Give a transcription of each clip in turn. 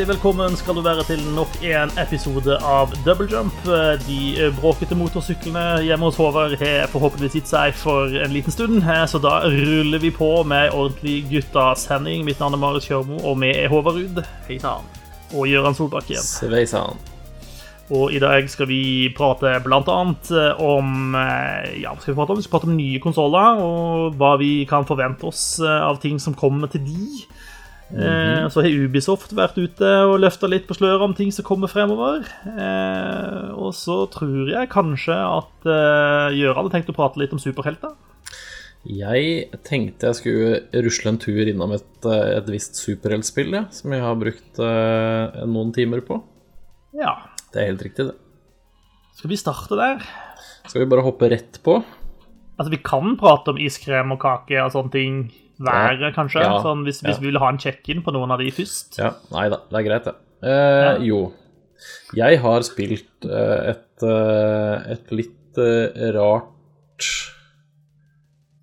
Hjertelig velkommen skal du være til nok en episode av Double Jump. De bråkete motorsyklene hjemme hos Håvard har forhåpentligvis gitt seg for en liten stund, så da ruller vi på med ordentlig guttasending. Mitt navn er Marit Kjørmo, og vi er Håvard Ruud. Hei sann. Og Gøran Solbakken. Sveisann. Og i dag skal vi prate blant annet om Ja, skal vi prate om? Vi skal prate om nye konsoller, og hva vi kan forvente oss av ting som kommer til de. Eh, så har Ubisoft vært ute og løfta litt på sløret om ting som kommer fremover. Eh, og så tror jeg kanskje at eh, Gjøran hadde tenkt å prate litt om superhelter. Jeg tenkte jeg skulle rusle en tur innom et, et visst superheltspill ja, som jeg har brukt eh, noen timer på. Ja. Det er helt riktig, det. Skal vi starte der? Skal vi bare hoppe rett på? Altså, vi kan prate om iskrem og kake og sånne ting. Været, kanskje? Ja. Sånn, hvis, hvis vi vil ha en check-in på noen av de først. Ja, Nei da, det er greit, det. Eh, Jo. Jeg har spilt uh, et, uh, et litt rart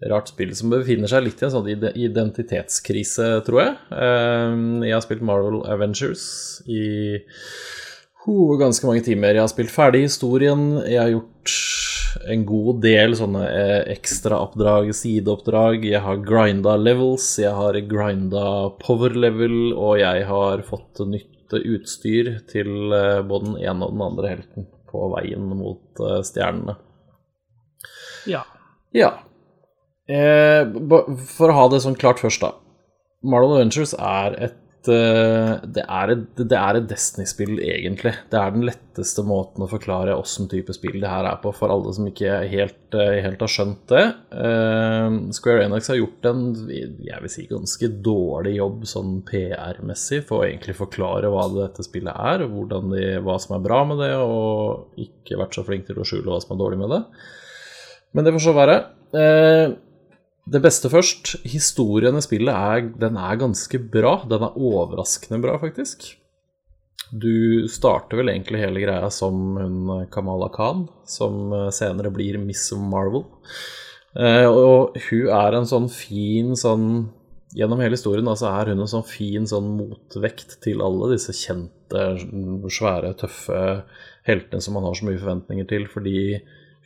Rart spill som befinner seg litt i en sånn identitetskrise, tror jeg. Jeg har spilt Marvel Avengers i ganske mange timer. Jeg har spilt ferdig historien. Jeg har gjort en god del sånne eh, ekstraoppdrag, sideoppdrag. Jeg har grinda levels, jeg har grinda power level, og jeg har fått nytt utstyr til eh, både den ene og den andre helten på veien mot eh, stjernene. Ja. Ja. Eh, for å ha det sånn klart først, da. Marlon Adventures er et eh, det er et, et Destiny-spill, egentlig. Det er den letteste måten å forklare åssen type spill det her er på, for alle som ikke helt, eh, helt har skjønt det. Uh, Square Enix har gjort en jeg vil si, ganske dårlig jobb sånn PR-messig for å egentlig forklare hva dette spillet er, de, hva som er bra med det, og ikke vært så flink til å skjule hva som er dårlig med det. Men det får så være. Eh, det beste først. Historien i spillet er, den er ganske bra. Den er overraskende bra, faktisk. Du starter vel egentlig hele greia som hun Kamala Khan, som eh, senere blir Miss Marvel. Eh, og hun er en sånn fin sånn Gjennom hele historien altså, så er hun en sånn fin sånn motvekt til alle disse kjente, svære, tøffe heltene som man har så mye forventninger til, fordi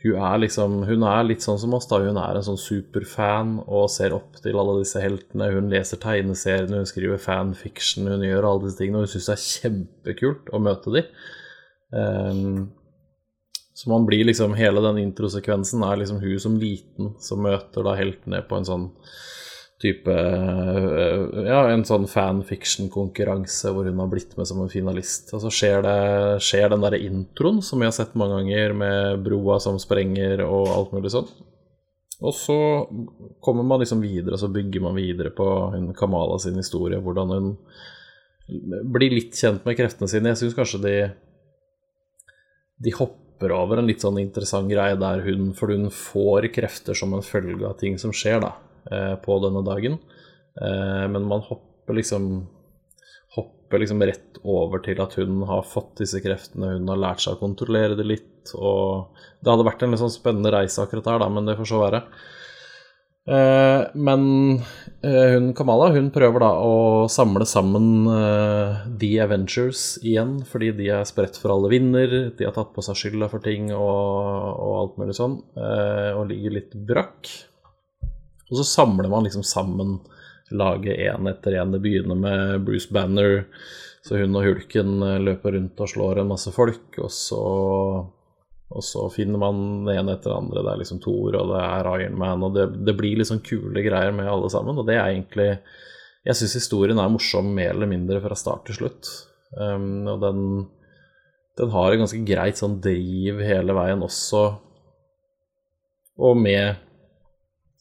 hun er liksom Hun er litt sånn som oss, da. Hun er en sånn superfan og ser opp til alle disse heltene. Hun leser tegneseriene, hun skriver fanfiction, hun gjør alle disse tingene, og hun syns det er kjempekult å møte de. Um, så man blir liksom Hele den introsekvensen er liksom hun som liten som møter da heltene på en sånn type øh, Ja, en sånn fanfiction-konkurranse hvor hun har blitt med som en finalist. Og så skjer, det, skjer den derre introen som vi har sett mange ganger, med broa som sprenger og alt mulig sånn. Og så kommer man liksom videre, og så bygger man videre på hun Kamala sin historie, hvordan hun blir litt kjent med kreftene sine. Jeg syns kanskje de de hopper over en litt sånn interessant greie der hun For hun får krefter som en følge av ting som skjer da, eh, på denne dagen. Eh, men man hopper liksom Hopper liksom rett over til at hun har fått disse kreftene, hun har lært seg å kontrollere det litt. Og det hadde vært en litt sånn spennende reise akkurat der, da, men det får så være. Eh, men eh, hun Kamala hun prøver da å samle sammen eh, The Avengers igjen, fordi de er spredt for alle vinder, de har tatt på seg skylda for ting og, og alt mulig sånn, eh, og ligger litt brakk. Og så samler man liksom sammen laget én etter én. Det begynner med Bruce Banner, så hun og hulken eh, løper rundt og slår en masse folk, og så og så finner man ene etter andre. Det er liksom Thor, og det er Iron Man, og det, det blir liksom kule greier med alle sammen. Og det er egentlig Jeg syns historien er morsom mer eller mindre fra start til slutt. Um, og den, den har et ganske greit sånn driv hele veien også, og med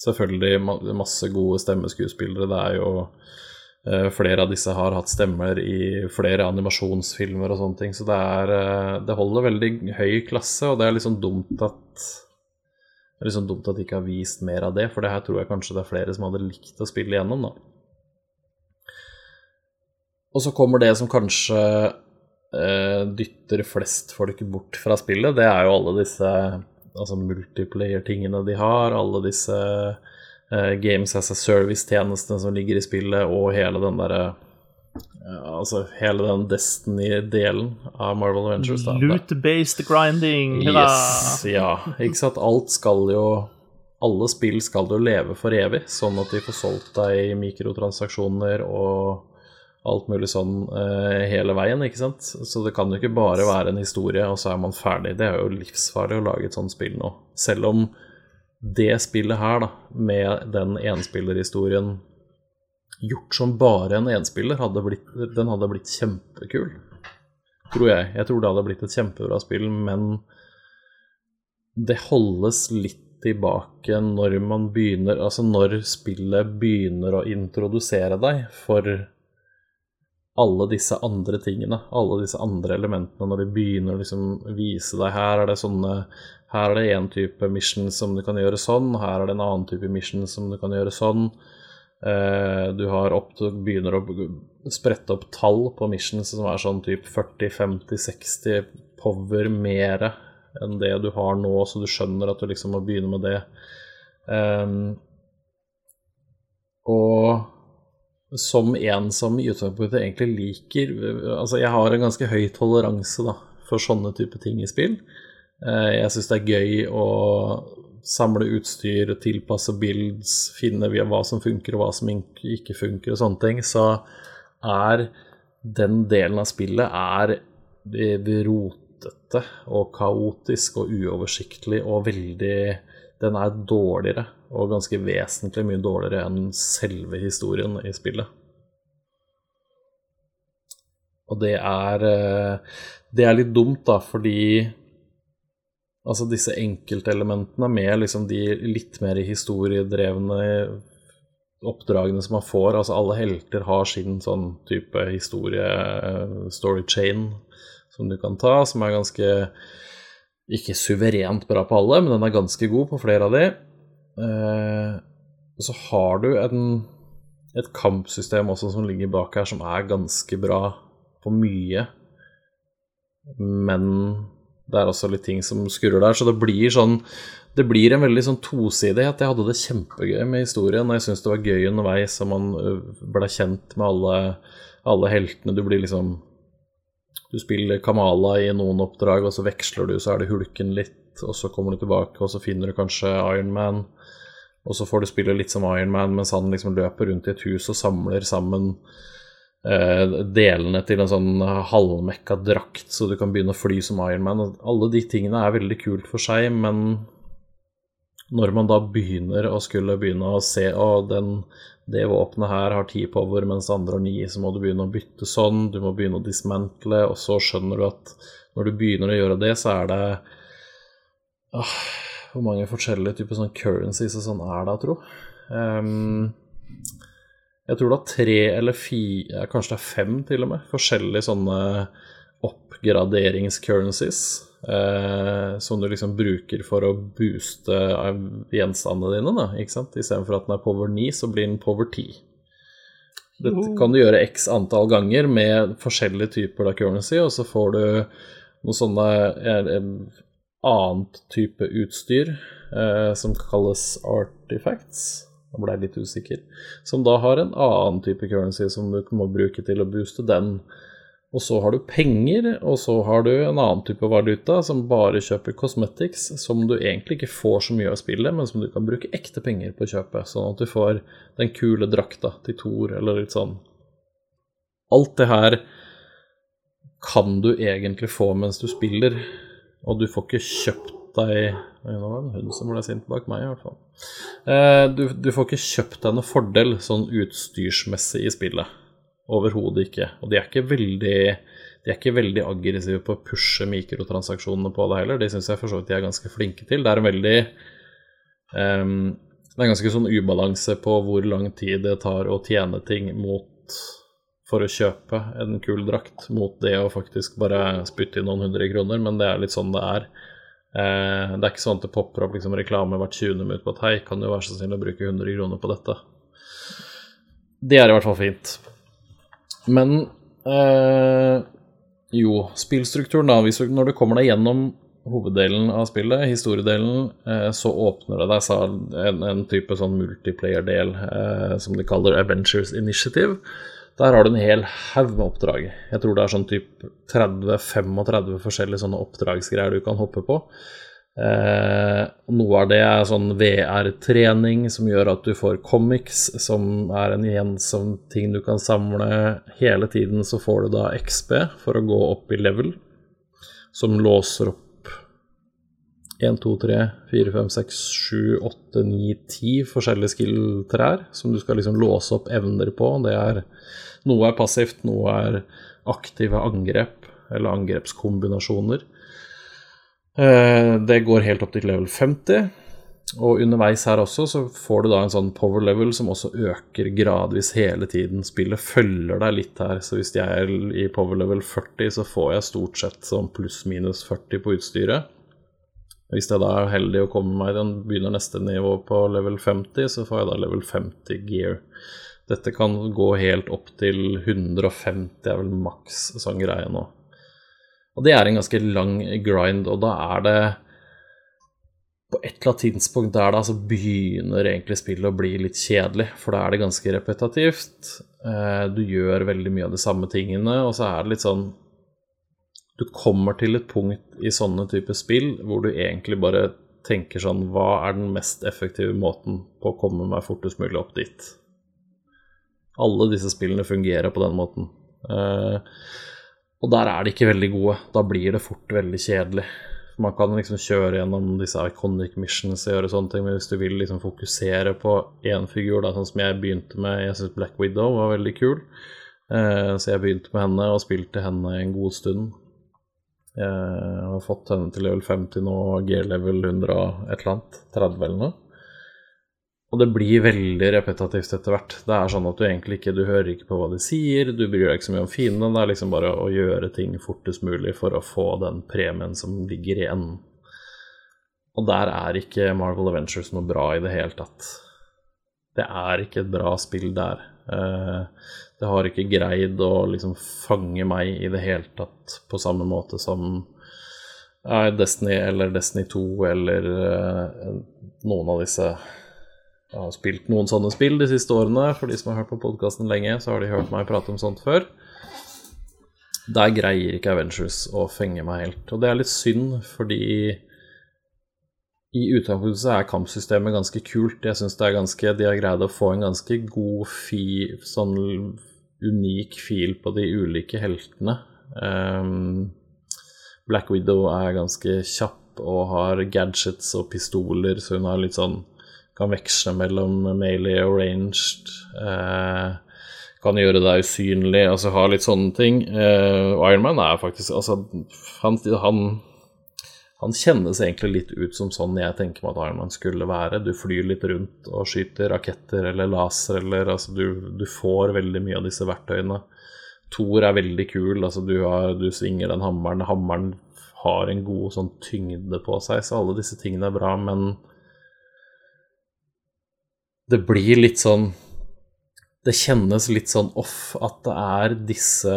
selvfølgelig masse gode stemmeskuespillere. Det er jo eh, Flere av disse har hatt stemmer i flere animasjonsfilmer og sånne ting, så det, er, eh, det holder veldig høy klasse, og det er liksom dumt at det er liksom dumt at de ikke har vist mer av det, for det her tror jeg kanskje det er flere som hadde likt å spille igjennom, da. Og så kommer det som kanskje eh, dytter flest folk bort fra spillet, det er jo alle disse altså multiplayer-tingene de har, alle disse uh, Games as a Service-tjenestene som ligger i spillet, og hele den derre uh, altså hele den Destiny-delen av Marvel Adventures. Loot-based grinding. hurra. Yes, ja, ikke sant. Alt skal jo Alle spill skal jo leve for evig, sånn at de får solgt deg mikrotransaksjoner og alt mulig sånn uh, hele veien, ikke sant. Så det kan jo ikke bare være en historie, og så er man ferdig. Det er jo livsfarlig å lage et sånt spill nå. Selv om det spillet her, da, med den enspillerhistorien gjort som bare en enspiller, hadde blitt, den hadde blitt kjempekul. Tror jeg. Jeg tror det hadde blitt et kjempebra spill, men det holdes litt tilbake når man begynner Altså når spillet begynner å introdusere deg for alle disse andre tingene, alle disse andre elementene, når de begynner å liksom vise deg her er det sånne her er det én type mission som du kan gjøre sånn, her er det en annen type mission som du kan gjøre sånn. Eh, du opp, begynner å sprette opp tall på missions som er sånn type 40-50-60 power mere enn det du har nå, så du skjønner at du liksom må begynne med det. Um, og som en som i utgangspunktet egentlig liker Altså, jeg har en ganske høy toleranse da, for sånne type ting i spill. Uh, jeg syns det er gøy å samle utstyr, tilpasse builds, finne hva som funker og hva som ikke funker og sånne ting, så er den delen av spillet er rotete og kaotisk og uoversiktlig og veldig Den er dårligere, og ganske vesentlig mye dårligere enn selve historien i spillet. Og det er eh, Det er litt dumt, da, fordi Altså disse enkeltelementene med liksom de litt mer historiedrevne oppdragene som man får. Altså alle helter har sin sånn type historie, story chain, som du kan ta, som er ganske ikke suverent bra på alle, men den er ganske god på flere av de. Eh, så har du en, et kampsystem også som ligger bak her, som er ganske bra på mye, men det er også litt ting som skurrer der. Så det blir sånn Det blir en veldig sånn tosidighet. Jeg hadde det kjempegøy med historien, og jeg syns det var gøy underveis, og man ble kjent med alle, alle heltene. Du blir liksom Du spiller Kamala i noen oppdrag, og så veksler du, så er det Hulken litt, og så kommer du tilbake, og så finner du kanskje Ironman. Og så får du spille litt som Ironman mens han liksom løper rundt i et hus og samler sammen Eh, delene til en sånn halvmekka drakt, så du kan begynne å fly som Ironman. Alle de tingene er veldig kult for seg, men når man da begynner å skulle begynne å se å, den, det våpenet her har ti power, mens andre har ni, så må du begynne å bytte sånn, du må begynne å dismantle, og så skjønner du at når du begynner å gjøre det, så er det åh, Hvor mange forskjellige typer sånn currencies og sånn er det, tro? Um, jeg tror det er tre eller fire, kanskje det er fem til og med, forskjellige sånne oppgraderingscurrencies eh, som du liksom bruker for å booste gjenstandene dine, da, ikke sant. Istedenfor at den er power 9, så blir den power 10. Dette kan du gjøre x antall ganger med forskjellige typer av currency, og så får du noe sånne eh, annet type utstyr eh, som kalles artifacts. Da ble jeg litt usikker. Som da har en annen type currency som du må bruke til å booste den. Og så har du penger, og så har du en annen type valuta som bare kjøper cosmetics, som du egentlig ikke får så mye av spillet, men som du kan bruke ekte penger på å kjøpe, sånn at du får den kule drakta til Thor, eller litt sånn. Alt det her kan du egentlig få mens du spiller, og du får ikke kjøpt deg Nå var det en hund som ble sint bak meg, i hvert fall. Eh, du, du, får ikke kjøpt deg noe fordel sånn utstyrsmessig i spillet. Overhodet ikke. Og de er ikke veldig de er ikke veldig aggressive på å pushe mikrotransaksjonene på det heller. Det syns jeg for så vidt de er ganske flinke til. Det er en veldig um, Det er ganske sånn ubalanse på hvor lang tid det tar å tjene ting mot for å kjøpe en kul drakt, mot det å faktisk bare spytte inn noen hundre kroner, men det er litt sånn det er. Uh, det er ikke sånn at det popper opp liksom, reklame hvert 20. minutt på at hei, kan du være så snill å bruke 100 kroner på dette? Det er i hvert fall fint. Men øh, jo, spillstrukturen, da. Hvis når du kommer deg gjennom hoveddelen av spillet, historiedelen, øh, så åpner det deg en, en type sånn multiplayer-del øh, som de kaller Adventures Initiative. Der har du en hel haug med oppdrag. Jeg tror det er sånn typ 30-35 forskjellige sånne oppdragsgreier du kan hoppe på. Eh, noe av det er sånn VR-trening som gjør at du får comics, som er en gjensom ting du kan samle. Hele tiden så får du da XB for å gå opp i level, som låser opp 1, 2, 3, 4, 5, 6, 7, 8, 9, 10 forskjellige skill-trær som du skal liksom låse opp evner på. Det er Noe er passivt, noe er aktive angrep eller angrepskombinasjoner. Eh, det går helt opp til level 50. Og underveis her også så får du da en sånn power level som også øker gradvis hele tiden. Spillet følger deg litt her, så hvis jeg er i power level 40, så får jeg stort sett sånn pluss-minus 40 på utstyret. Hvis jeg da er heldig å komme meg den begynner neste nivå på level 50, så får jeg da level 50 gear. Dette kan gå helt opp til 150, er vel maks sånn greie nå. Og det er en ganske lang grind, og da er det på et eller annet tidspunkt der da så begynner egentlig spillet å bli litt kjedelig, for da er det ganske repetativt. Eh, du gjør veldig mye av de samme tingene, og så er det litt sånn du kommer til et punkt i sånne typer spill hvor du egentlig bare tenker sånn Hva er den mest effektive måten på å komme meg fortest mulig opp dit? Alle disse spillene fungerer på den måten. Og der er de ikke veldig gode. Da blir det fort veldig kjedelig. Man kan liksom kjøre gjennom disse iconic missions og gjøre sånne ting, men hvis du vil liksom fokusere på én figur, da, sånn som jeg begynte med Jeg syns Black Widow var veldig kul, uh, så jeg begynte med henne og spilte henne en god stund. Jeg har fått henne til level 50 nå, G-level 100 og et eller annet. 30 eller noe. Og det blir veldig repetativt etter hvert. Det er sånn at du egentlig ikke Du hører ikke på hva de sier, du bryr deg ikke så mye om fiendene. Det er liksom bare å gjøre ting fortest mulig for å få den premien som ligger i enden. Og der er ikke Marvel Adventures noe bra i det hele tatt. Det er ikke et bra spill der. Eh, det har ikke greid å liksom fange meg i det hele tatt på samme måte som Destiny eller Destiny 2 eller eh, noen av disse Jeg har spilt noen sånne spill de siste årene. For de som har hørt på podkasten lenge, så har de hørt meg prate om sånt før. Der greier ikke Avengers å fenge meg helt. Og det er litt synd, fordi i utgangspunktet er kampsystemet ganske kult. Jeg syns De har greid å få en ganske god fi, sånn unik fil på de ulike heltene. Um, Black Widow er ganske kjapp og har gadgets og pistoler, så hun har litt sånn Kan veksle mellom melee og ranged. Eh, kan gjøre deg usynlig, altså ha litt sånne ting. Eh, Ironman er faktisk Altså, han, han han kjennes egentlig litt ut som sånn jeg tenker meg at Ironman skulle være. Du flyr litt rundt og skyter raketter eller laser eller altså du, du får veldig mye av disse verktøyene. Thor er veldig kul. altså Du, har, du svinger den hammeren. Hammeren har en god sånn tyngde på seg, så alle disse tingene er bra, men det blir litt sånn Det kjennes litt sånn off at det er disse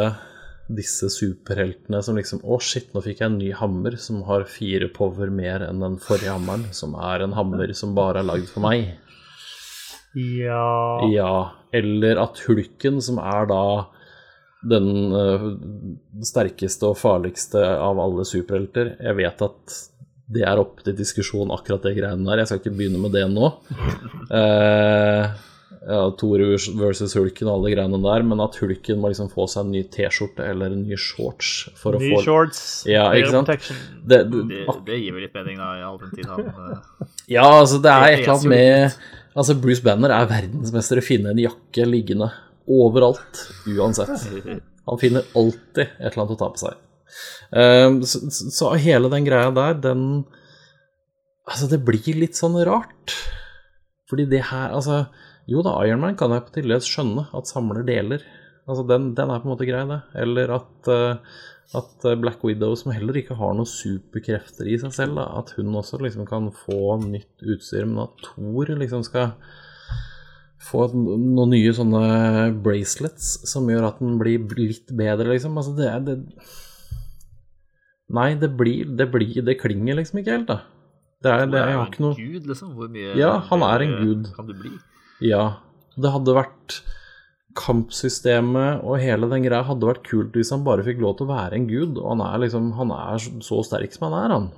disse superheltene som liksom Å, shit, nå fikk jeg en ny hammer som har fire power mer enn den forrige hammeren, som er en hammer som bare er lagd for meg. Ja Ja. Eller at hulken, som er da den uh, sterkeste og farligste av alle superhelter Jeg vet at det er opp til diskusjon, akkurat det greiene der. Jeg skal ikke begynne med det nå. Uh, ja, Thor versus Hulken og alle greiene der, men at Hulken må liksom få seg en ny T-skjorte eller en ny shorts for ny å få shorts, Ja, ikke sant? Det, du, Det, det gir vel litt mening, da, i all den tid han eh, ja, altså det er et eller annet med Altså Bruce Banner er verdensmester i å finne en jakke liggende overalt, uansett. Han finner alltid et eller annet å ta på seg. Ehm, så, så hele den greia der, den Altså, det blir litt sånn rart. Fordi det her Altså, jo da, Ironman kan jeg på til dels skjønne at samler deler. Altså, den, den er på en måte grei, det. Eller at, eh, at Black Widow, som heller ikke har noen superkrefter i seg selv, da, at hun også liksom kan få nytt utstyr, men at Thor liksom skal få noen nye sånne bracelets som gjør at den blir litt bedre, liksom. Altså, det er det Nei, det blir Det, blir, det klinger liksom ikke helt, da. Det er, det, jeg har ikke noe Gud, liksom. Hvor mye Ja, han er en gud. kan du bli? Ja. Det hadde vært kampsystemet og hele den greia hadde vært kult hvis han bare fikk lov til å være en gud. Og han er liksom Han er så sterk som han er, han.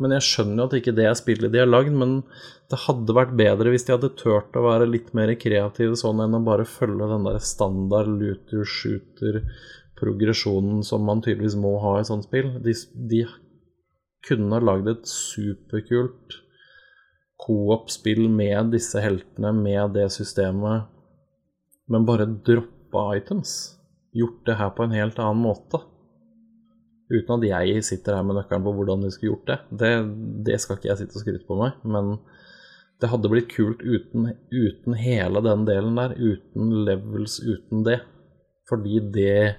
Men jeg skjønner jo at ikke det er spillet de har lagd, men det hadde vært bedre hvis de hadde turt å være litt mer kreative sånn enn å bare følge den der standard looter shooter-progresjonen som man tydeligvis må ha i sånt spill. De, de kunne ha lagd et superkult co-op-spill med disse heltene, med det systemet, men bare droppa items. Gjort det her på en helt annen måte. Uten at jeg sitter her med nøkkelen på hvordan de skulle gjort det. det. Det, skal ikke jeg sitte og skryte på meg, men det hadde blitt kult uten, uten, hele den delen der. Uten levels, uten det. Fordi det,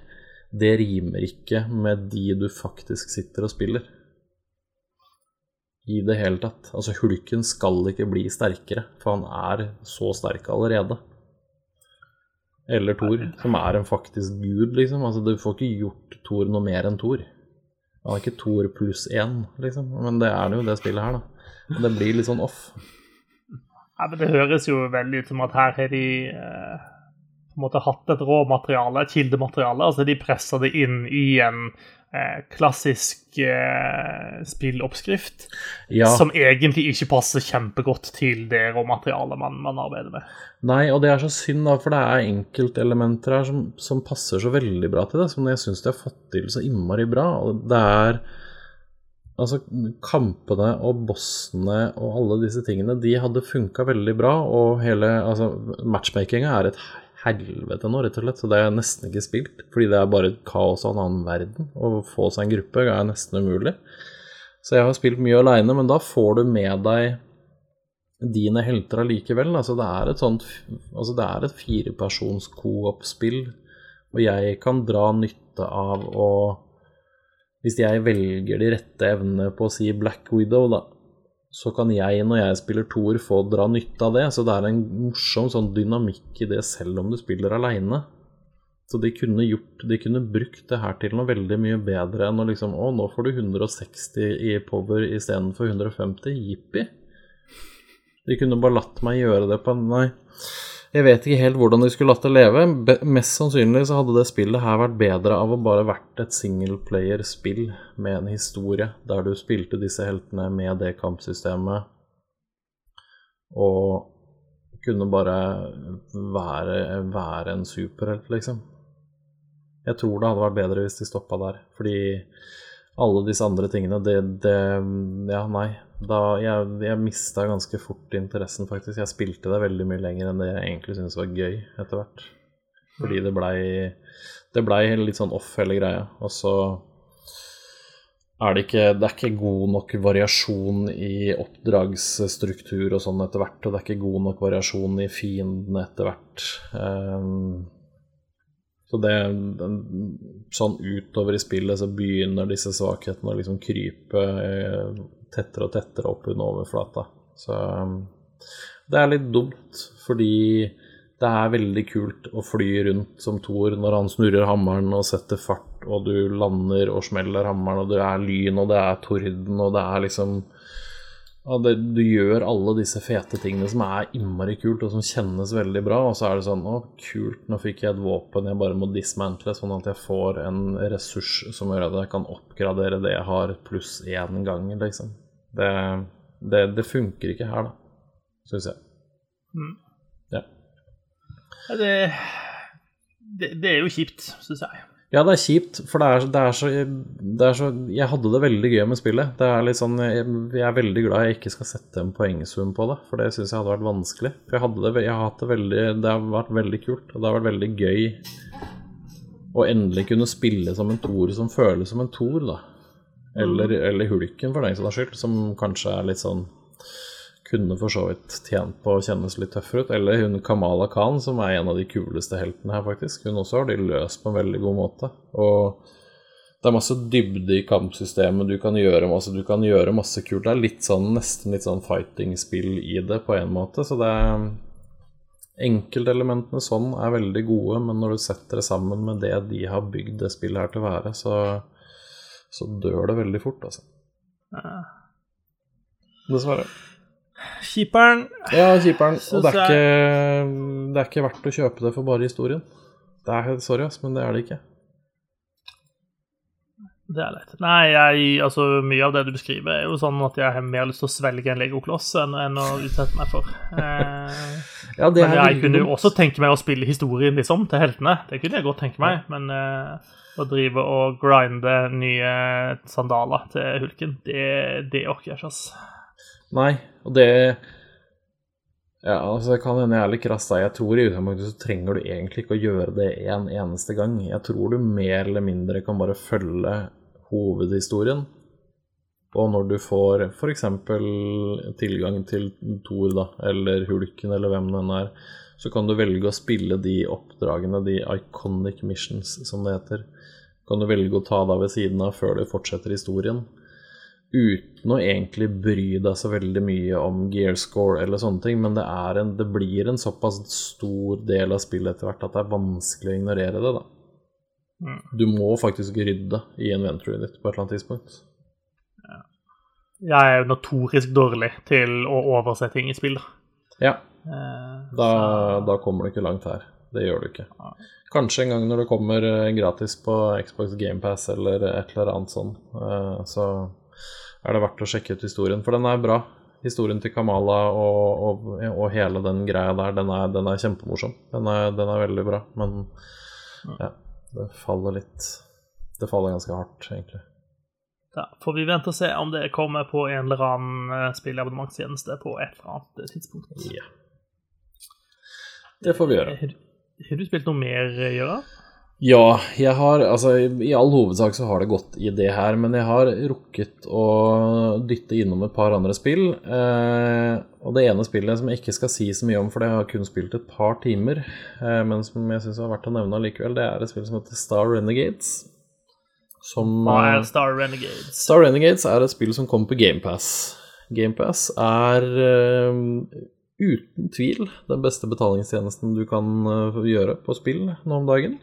det rimer ikke med de du faktisk sitter og spiller. I det hele tatt. Altså, hulken skal ikke bli sterkere, for han er så sterk allerede. Eller Thor, som er en faktisk gud, liksom. Altså, du får ikke gjort Thor noe mer enn Thor. Han er ikke Thor pluss én, liksom. Men det er jo det spillet her, da. Det blir litt sånn off. Ja, men Det høres jo veldig ut som at her har de eh, på en måte hatt et råmateriale, et kildemateriale. Altså de presser det inn i en Eh, klassisk eh, spilloppskrift ja. som egentlig ikke passer kjempegodt til det råmaterialet man, man, arbeider med. Nei, og det er så synd, da, for det er enkeltelementer her som, som passer så veldig bra til det, som jeg syns de har fått til så innmari bra. Og det er Altså, kampene og bossene og alle disse tingene, de hadde funka veldig bra, og hele Altså, matchmakinga er et helvete nå, rett og slett. Så det har jeg nesten ikke spilt. Fordi det er bare kaos av en annen verden. Å få seg en gruppe er nesten umulig. Så jeg har spilt mye aleine, men da får du med deg dine helter allikevel. Altså det er et sånt Altså det er et firepersons co-op-spill, og jeg kan dra nytte av å Hvis jeg velger de rette evnene på å si Black Widow, da, så kan jeg, når jeg spiller toer, få dra nytte av det. Så det er en morsom sånn dynamikk i det, selv om du spiller aleine. Så de kunne gjort, de kunne brukt det her til noe veldig mye bedre enn å liksom Å, nå får du 160 i power istedenfor 150. Jippi. De kunne bare latt meg gjøre det på en Nei. Jeg vet ikke helt hvordan de skulle latt det leve. Mest sannsynlig så hadde det spillet her vært bedre av å bare vært et singleplayer-spill med en historie, der du spilte disse heltene med det kampsystemet og kunne bare være, være en superhelt, liksom. Jeg tror det hadde vært bedre hvis de stoppa der, fordi alle disse andre tingene, det, det Ja, nei da jeg, jeg mista ganske fort interessen, faktisk. Jeg spilte det veldig mye lenger enn det jeg egentlig syntes var gøy etter hvert. Fordi det blei det ble litt sånn off, hele greia. Og så er det ikke Det er ikke god nok variasjon i oppdragsstruktur og sånn etter hvert. Og det er ikke god nok variasjon i fiendene etter hvert. Um, så det Sånn utover i spillet så begynner disse svakhetene å liksom krype eh, tettere og tettere opp under overflata. Så um, det er litt dumt, fordi det er veldig kult å fly rundt som Thor når han snurrer hammeren og setter fart, og du lander og smeller hammeren, og det er lyn, og det er torden, og det er liksom ja, det, Du gjør alle disse fete tingene som er innmari kult, og som kjennes veldig bra, og så er det sånn Å, kult, nå fikk jeg et våpen jeg bare må dismantle, sånn at jeg får en ressurs som gjør at jeg kan oppgradere det jeg har, pluss én gang, liksom. Det, det, det funker ikke her, da, syns jeg. Mm. Ja. Det, det, det, er jo kjipt, syns jeg. Ja, det er kjipt, for det er, det, er så, det er, så, Jeg hadde det veldig gøy med spillet. Det er litt sånn, jeg, jeg er veldig glad jeg ikke skal sette en poengsum på det, for det syns jeg hadde vært vanskelig. For jeg, hadde det, jeg har hatt det veldig Det har vært veldig kult, og det har vært veldig gøy å endelig kunne spille som en Tor som føles som en Tor, da. Eller, mm. eller Hulken, for den saks skyld, som kanskje er litt sånn Kunne for så vidt tjent på å kjennes litt tøffere ut. Eller hun Kamala Khan, som er en av de kuleste heltene her, faktisk. Hun også har de løst på en veldig god måte. Og det er masse dybde i kampsystemet. Du kan gjøre masse, du kan gjøre masse kult. Det er litt sånn, nesten litt sånn fighting-spill i det, på en måte. Så det er Enkeltelementene sånn er veldig gode, men når du setter det sammen med det de har bygd det spillet her til å være, så så dør det veldig fort, altså. Dessverre. Kjiperen Ja, kjiperen. Og det er, ikke, det er ikke verdt å kjøpe det for bare historien. Det er, sorry, ass, men det er det ikke. Det er leit. Nei, jeg, altså, mye av det du beskriver, er jo sånn at jeg har mer lyst til å svelge en legokloss enn, enn å utsette meg for. Eh, Ja, det men jeg kunne jo også tenke meg å spille historien, liksom, til heltene. Det kunne jeg godt tenke meg, men eh, å drive og grinde nye sandaler til hulken, det, det orker jeg ikke, ass. Nei, og det Ja, altså det kan hende jeg er litt krass. Jeg tror i utgangspunktet så trenger du egentlig ikke å gjøre det en eneste gang. Jeg tror du mer eller mindre kan bare følge hovedhistorien. Og når du får f.eks. tilgang til Thor, da, eller Hulken, eller hvem den er, så kan du velge å spille de oppdragene, de iconic missions, som det heter. Kan du velge å ta deg ved siden av før du fortsetter historien uten å egentlig bry deg så veldig mye om gearscore eller sånne ting, men det, er en, det blir en såpass stor del av spillet etter hvert at det er vanskelig å ignorere det. da. Mm. Du må faktisk rydde i inventoryet ditt på et eller annet tidspunkt. Jeg er jo notorisk dårlig til å overse ting i spill, da. Ja, Eh, da, da kommer du ikke langt her. Det gjør du ikke. Kanskje en gang når det kommer eh, gratis på Xbox GamePass eller et eller annet sånn, så er det verdt å sjekke ut historien, for den er bra. Historien til Kamala og, og, og hele den greia der, den er, den er kjempemorsom. Den er, den er veldig bra, men ja, det faller litt Det faller ganske hardt, egentlig. Da får vi vente og se om det kommer på en eller annen eh, spillabonnementstjeneste på et eller annet tidspunkt. Ja. Det får vi gjøre. Har, du spilt noe mer, eh, Gjøran? Ja, jeg har Altså, i all hovedsak så har det gått i det her, men jeg har rukket å dytte innom et par andre spill. Eh, og det ene spillet som jeg ikke skal si så mye om, for det har kun spilt et par timer, eh, men som jeg syns var verdt å nevne allikevel, det er et spill som heter Star Renegades. Som Hva eh, er Star Renegades? Star Renegades er et spill som kommer på GamePass. GamePass er eh, uten tvil den beste betalingstjenesten du kan eh, gjøre på spill nå om dagen.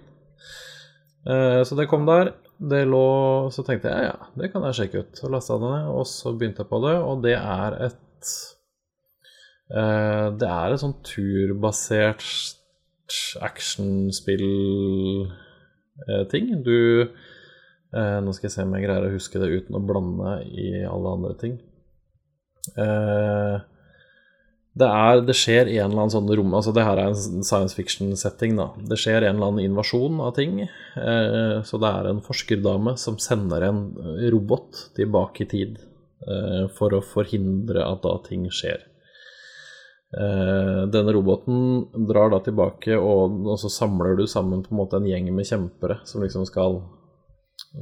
Eh, så det kom der. Det lå Så tenkte jeg ja, det kan jeg sjekke ut. Og lasta det ned, og så begynte jeg på det, og det er et eh, Det er et sånn turbasert actionspill-ting. Du nå skal jeg se om jeg greier å huske det uten å blande i alle andre ting. Eh, det, er, det skjer en eller annen sånn rom Altså det her er en science fiction-setting, da. Det skjer en eller annen invasjon av ting. Eh, så det er en forskerdame som sender en robot tilbake i tid eh, for å forhindre at da ting skjer. Eh, denne roboten drar da tilbake, og, og så samler du sammen på en måte en gjeng med kjempere som liksom skal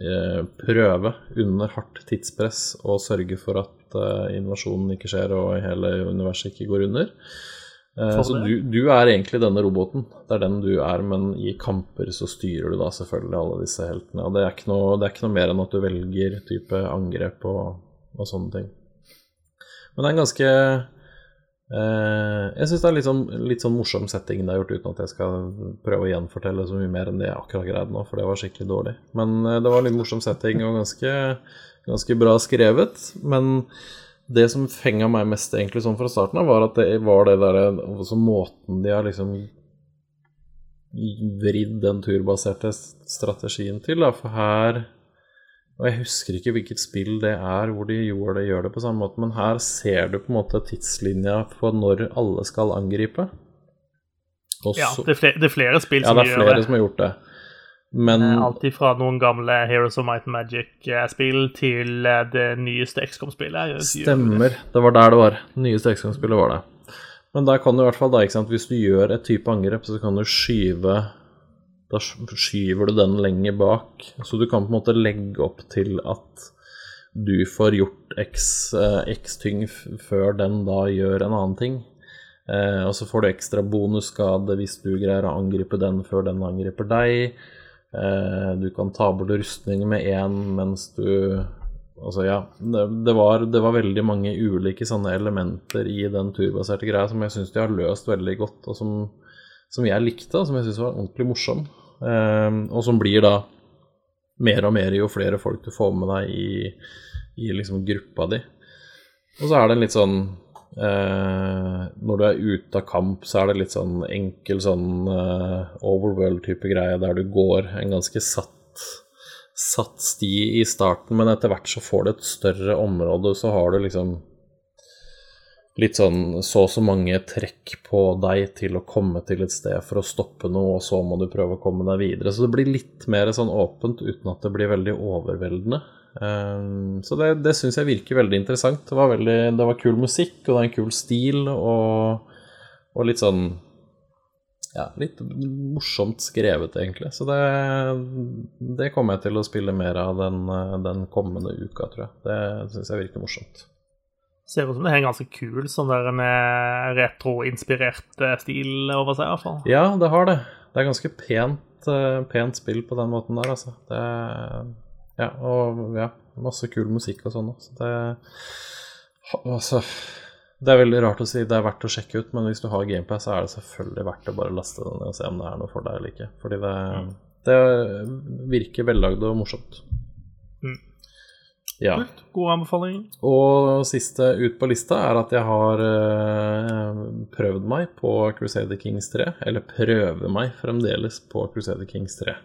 eh, prøve under hardt tidspress å sørge for at eh, invasjonen ikke skjer og hele universet ikke går under. Eh, så du, du er egentlig denne roboten. Det er den du er, men i kamper så styrer du da selvfølgelig alle disse heltene. Og det er ikke noe, det er ikke noe mer enn at du velger type angrep og, og sånne ting. Men det er en ganske Uh, Jeg syns det er litt sånn, litt sånn morsom setting det er gjort, uten at jeg skal prøve å gjenfortelle så mye mer enn det jeg akkurat greide nå, for det var skikkelig dårlig. Men uh, det var en litt morsom setting og ganske, ganske bra skrevet. Men det som fenga meg mest egentlig sånn fra starten av, var at det var det derre altså måten de har liksom vridd den turbaserte strategien til, da, for her og jeg husker ikke hvilket spill det er hvor de gjør det, gjør det på samme måte, men her ser du på en måte tidslinja på når alle skal angripe. Også, Ja, det er flere, det er flere spill ja, som det er gjør flere det. som har gjort det. Men Eh, Alt ifra noen gamle Heroes of Might and Magic-spill til eh, det nyeste XCOM-spillet. Stemmer. Det var der det var. Det nyeste XCOM-spillet var det. Men der kan du i hvert fall da, ikke sant, hvis du gjør et type angrep, så kan du skyve Da skyver du den lenger bak. Så du kan på en måte legge opp til at du får gjort x, eh, x ting før den da gjør en annen ting. Eh, og så får du ekstra bonusskade hvis du greier å angripe den før den angriper deg. Eh, du kan ta bort rustning med én mens du Altså, ja. Det, var, det var veldig mange ulike sånne elementer i den turbaserte greia som jeg syns de har løst veldig godt, og som, som jeg likte, og som jeg syns var ordentlig morsom. Eh, og som blir da mer og mer jo flere folk du får med deg i, i liksom gruppa di. Og så er det en litt sånn Eh, når du er ute av kamp, så er det litt sånn enkel sånn uh, overworld-type greie der du går en ganske satt, satt sti i starten, men etter hvert så får du et større område, så har du liksom litt sånn så og så mange trekk på deg til å komme til et sted for å stoppe noe, og så må du prøve å komme deg videre. Så det blir litt mer sånn åpent uten at det blir veldig overveldende. Um, så det, det syns jeg virker veldig interessant. Det var, veldig, det var kul musikk, og det er en kul stil, og, og litt sånn ja, litt morsomt skrevet, egentlig. Så det, det kommer jeg til å spille mer av den, den kommende uka, tror jeg. Det syns jeg virker morsomt. Ser ut som det er en ganske kul sånn der med retroinspirert eh, stil over seg, i hvert fall. Ja, det har det. Det er ganske pent, eh, pent spill på den måten der, altså. Det, ja, og ja, masse kul musikk og sånn. Så det Altså Det er veldig rart å si det er verdt å sjekke ut, men hvis du har GamePass, så er det selvfølgelig verdt å bare laste den og se om det er noe for deg eller ikke. Fordi det, mm. det virker vellagd og morsomt. Mm. Ja. God anbefaling. Og siste ut på lista er at jeg har uh, prøvd meg på Crusader Kings 3. Eller prøver meg fremdeles på Crusader Kings 3.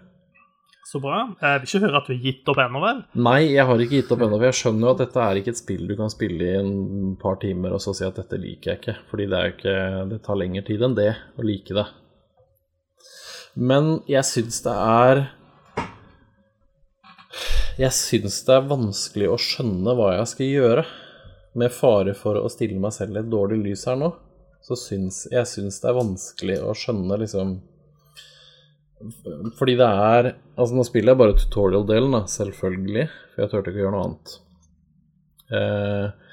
Så bra. Jeg vil ikke høre at du har gitt opp ennå, vel? Nei, jeg har ikke gitt opp ennå. For jeg skjønner jo at dette er ikke et spill du kan spille i en par timer og så si at dette liker jeg ikke. Fordi det, ikke, det tar lengre tid enn det å like det. Men jeg syns det er jeg syns det er vanskelig å skjønne hva jeg skal gjøre. Med fare for å stille meg selv i et dårlig lys her nå, så syns jeg syns det er vanskelig å skjønne liksom Fordi det er Altså, nå spiller jeg bare tutorial-delen, da, selvfølgelig, for jeg turte ikke å gjøre noe annet. Eh,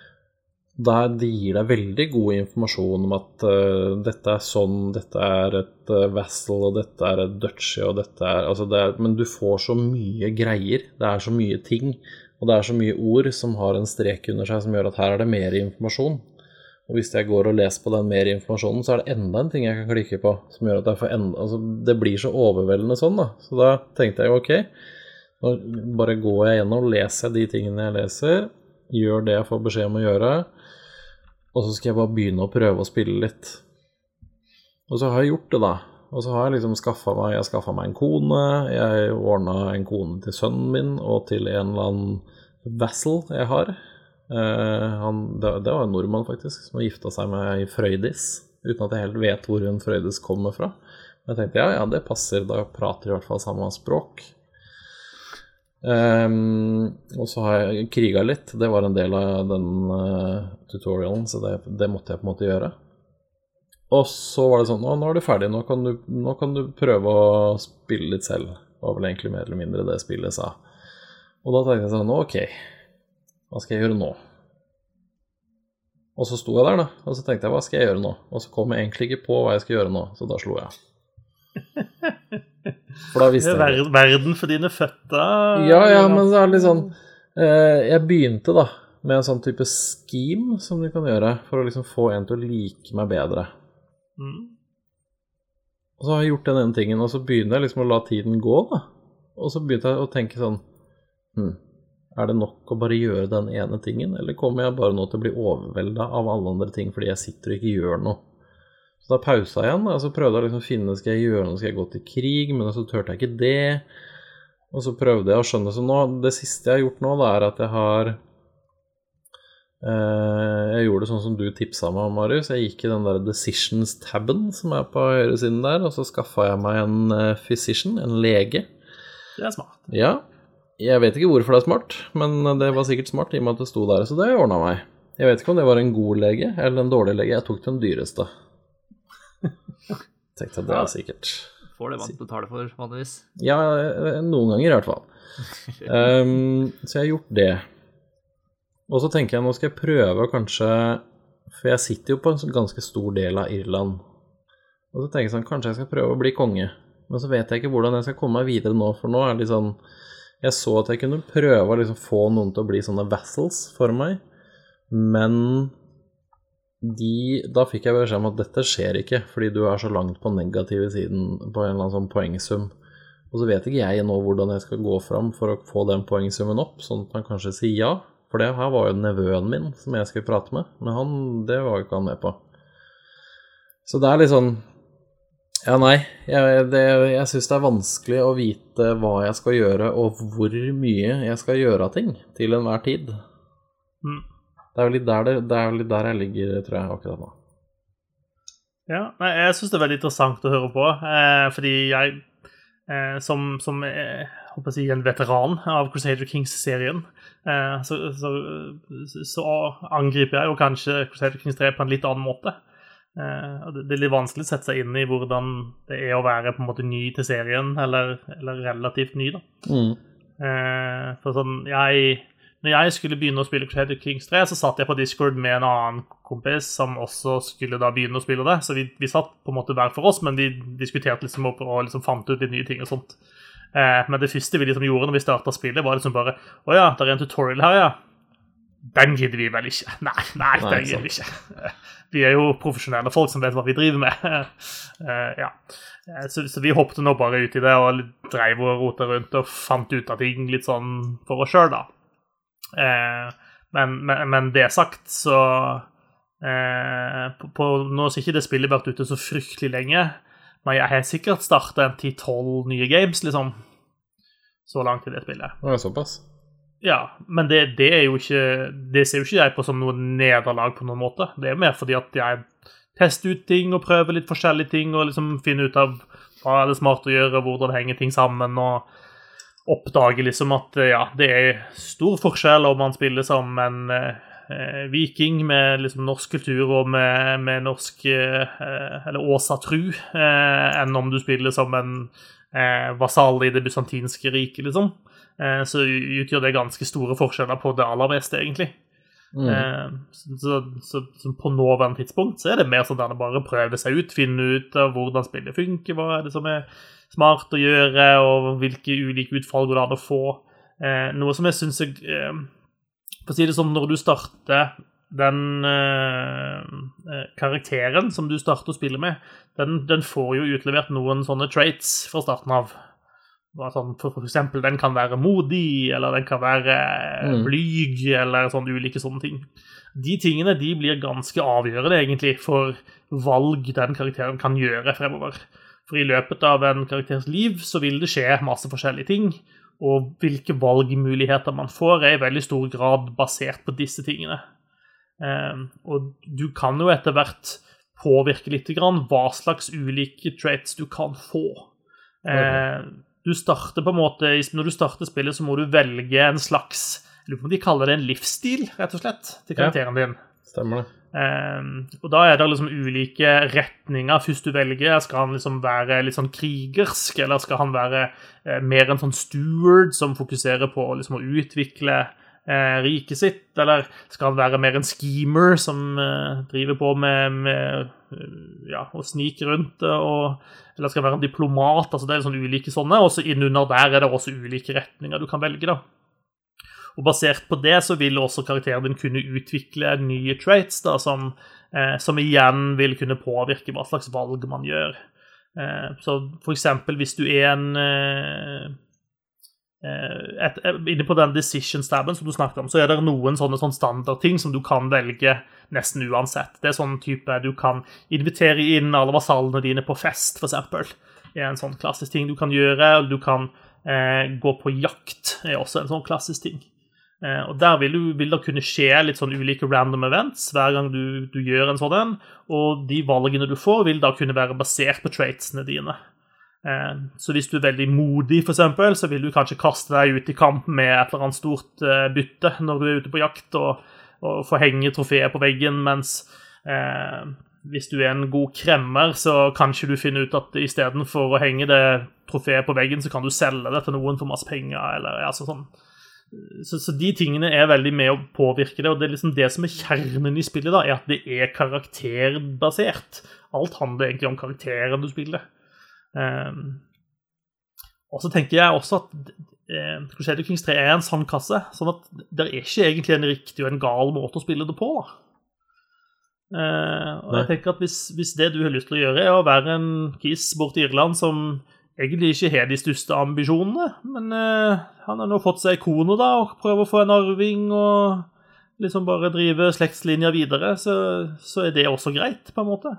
der det gir deg veldig god informasjon om at uh, dette er sånn, dette er et uh, vassel, og dette er et duchy, og dette er, altså det er Men du får så mye greier. Det er så mye ting. Og det er så mye ord som har en strek under seg som gjør at her er det mer informasjon. Og hvis jeg går og leser på den mer informasjonen, så er det enda en ting jeg kan klikke på som gjør at jeg får enda Altså, det blir så overveldende sånn, da. Så da tenkte jeg ok, nå bare går jeg gjennom, leser jeg de tingene jeg leser, gjør det jeg får beskjed om å gjøre og så skal jeg bare begynne å prøve å spille litt. Og så har jeg gjort det, da. Og så har jeg liksom skaffa meg Jeg meg en kone. Jeg ordna en kone til sønnen min og til en eller annen vassel jeg har. Eh, han, det, var en nordmann, faktisk, som har gifta seg med ei Frøydis. Uten at jeg helt vet hvor hun Frøydis kommer fra. Men jeg tenkte ja, ja, det passer. Da prater i hvert fall samme språk. Um, og så har jeg kriga litt. Det var en del av den uh, tutorialen, så det, det, måtte jeg på en måte gjøre. Og så var det sånn Å, nå er du ferdig. Nå kan du, nå kan du prøve å spille litt selv. Det var vel egentlig mer eller mindre det spillet sa. Og da tenkte jeg sånn Ok, hva skal jeg gjøre nå? Og så sto jeg der, da, og så tenkte jeg hva skal jeg gjøre nå? Og så kom jeg egentlig ikke på hva jeg skal gjøre nå, så da slo jeg. For da visste jeg det. Verden for dine føtter. Ja, ja, men det er litt sånn eh, Jeg begynte, da, med en sånn type scheme som du kan gjøre for å liksom få en til å like meg bedre. Mm. Og så har jeg gjort den ene tingen, og så begynner jeg liksom å la tiden gå, da. Og så begynte jeg å tenke sånn hm, Er det nok å bare gjøre den ene tingen, eller kommer jeg bare nå til å bli overvelda av alle andre ting fordi jeg sitter og ikke gjør noe? Så da pausa igjen, og så prøvde jeg å liksom finne skal jeg gjøre noe, skal jeg gå til krig, men så turte jeg ikke det. Og så prøvde jeg å skjønne Så nå, det siste jeg har gjort nå, da, er at jeg har eh, Jeg gjorde det sånn som du tipsa meg om, Marius. Jeg gikk i den der Decisions-taben som er på høyresiden der, og så skaffa jeg meg en uh, physician, en lege. Det er smart. Ja. Jeg vet ikke hvorfor det er smart, men det var sikkert smart i og med at det sto der, så det ordna meg. Jeg vet ikke om det var en god lege eller en dårlig lege. Jeg tok den dyreste. Tenkte at det er sikkert Får det man betaler for, vanligvis. Ja, noen ganger i hvert fall. Um, så jeg har gjort det. Og så tenker jeg nå skal jeg prøve kanskje For jeg sitter jo på en ganske stor del av Irland. Og så tenker jeg sånn Kanskje jeg skal prøve å bli konge. Men så vet jeg ikke hvordan jeg skal komme meg videre nå, for nå er det litt sånn Jeg så at jeg kunne prøve å liksom få noen til å bli sånne vassals for meg, men de, da fikk jeg beskjed om at dette skjer ikke, fordi du er så langt på negative siden på en eller annen sånn poengsum. Og så vet ikke jeg nå hvordan jeg skal gå fram for å få den poengsummen opp, sånn at han kanskje sier ja. For det her var jo nevøen min som jeg skulle prate med, men han, det var jo ikke han med på. Så det er litt sånn Ja, nei. Jeg, det, jeg syns det er vanskelig å vite hva jeg skal gjøre, og hvor mye jeg skal gjøre av ting til enhver tid. Mm. Det er jo litt der, det, det litt der jeg ligger, tror jeg, akkurat nå. Ja, nei, jeg syns det er veldig interessant å høre på, eh, fordi jeg eh, som, som eh, håper jeg, en veteran av Crusader Kings-serien, eh, så, så, så, angriper jeg jo kanskje Crusader Kings 3 på en litt annen måte. Eh, det, er litt vanskelig å sette seg inn i hvordan det er å være på en måte ny til serien, eller, eller relativt ny, da. Mm. Eh, for sånn, jeg når jeg skulle begynne å spille Crusader Kings 3, så satt jeg på Discord med en annen kompis som også skulle da begynne å spille det. Så vi, vi satt på en måte hver for oss, men vi diskuterte liksom opp og liksom fant ut litt nye ting og sånt. Eh, men det første vi liksom gjorde når vi starta spillet, var liksom bare Å ja, det er en tutorial her, ja. Den gidder vi vel ikke. Nei, nei, den gidder vi ikke. Vi er jo profesjonelle folk som vet hva vi driver med. Uh, ja. Så, så, vi hoppet nå bare ut i det og dreiv og rota rundt og fant ut av ting litt sånn for oss sjøl, da. Uh, men, men, men, det sagt, så uh, på, på, Nå har ikke det spillet vært ute så fryktelig lenge, men jeg har sikkert starta en 10-12 nye games, liksom. Så langt i det spillet. Det er såpass? Ja, men det, det, er jo ikke Det ser jo ikke jeg på som noe nederlag på noen måte. Det er mer fordi at jeg tester ut ting og prøver litt forskjellige ting og liksom finner ut av hva er det smart å gjøre, hvordan henger ting sammen, og oppdager liksom at ja, det er stor forskjell om man spiller som en eh, viking med liksom norsk kultur og med, med norsk eh, Eller Åsa-tru, eh, enn om du spiller som en eh, vasall i det bysantinske riket, liksom. Eh, så utgjør det ganske store forskjeller på det aller meste, egentlig. Mm. Eh, så, så, så, på nåværende tidspunkt så er det mer sånn at bare prøver seg ut, finne ut av hvordan spillet funker, hva er det som er smart å gjøre, og hvilke ulike utfall går det an å få. Eh, noe som jeg syns jeg For å si det sånn, når du starter den karakteren som du starter å spille med, den, den får jo utlevert noen sånne traits fra starten av. Sånn, for, for, eksempel, den kan være modig, eller den kan være mm. blyg, eller sånne ulike sånne ting. De tingene de blir ganske avgjørende, egentlig, for valg den karakteren kan gjøre fremover. For i løpet av en karakters liv så vil det skje masse forskjellige ting, og hvilke valgmuligheter man får, er i veldig stor grad basert på disse tingene. Um, og du kan jo etter hvert påvirke litt grann hva slags ulike traits du kan få. Uh, du starter på en måte, Når du starter spillet, så må du velge en slags Jeg lurer på om de kaller det en livsstil, rett og slett, til karakteren din. Stemmer det. Um, og da er det liksom ulike retninger først du velger. Skal han liksom være litt sånn krigersk, eller skal han være uh, mer en sånn steward som fokuserer på liksom, å utvikle uh, riket sitt? Eller skal han være mer en schemer som eh, driver på med, med ja, å snike rundt? og eller skal han være en diplomat. altså Det er sånn ulike sånne. Og så innunder der er det også ulike retninger du kan velge. da. Og Basert på det så vil også karakteren din kunne utvikle nye traits da, som, eh, som igjen vil kunne påvirke hva slags valg man gjør. Eh, så for eksempel hvis du er en eh, Eh, et, eh, inne på den decision-staben som du snakket om, så er det noen sånne, sånne standardting som du kan velge nesten uansett. Det er sånn type Du kan invitere inn alle vasallene dine på fest, f.eks. Det er en sånn klassisk ting du kan gjøre. Du kan eh, gå på jakt, er også en sånn klassisk ting. Eh, og Der vil, du, vil, det kunne skje litt sånn ulike random events hver gang du, du gjør en sånn en. Og de valgene du får, vil da kunne være basert på traitsene dine. Eh, så hvis du er veldig modig, f.eks., så vil du kanskje kaste deg ut i kamp med et eller annet stort eh, bytte når du er ute på jakt, og, og få henge trofeet på veggen, mens eh, hvis du er en god kremmer, så kanskje du finner ut at istedenfor å henge det trofeet på veggen, så kan du selge det til noen for masse penger, eller altså sånn. Så, så, de tingene er veldig med å påvirke det, og det er liksom det som er kjernen i spillet, da, er at det er karakterbasert. Alt handler egentlig om karakteren du spiller. Um, og så tenker jeg også at eh, Crusader Kings 3 er en sandkasse, sånn at det er ikke egentlig en riktig og en gal måte å spille det på. Eh, og jeg tenker at hvis, hvis, det du har lyst til å gjøre, er å være en kis borti Irland som egentlig ikke har de største ambisjonene. Men eh, han har nå fått seg kone, da, og prøver å få en arving og liksom bare drive slektslinja videre, så, så er det også greit, på en måte.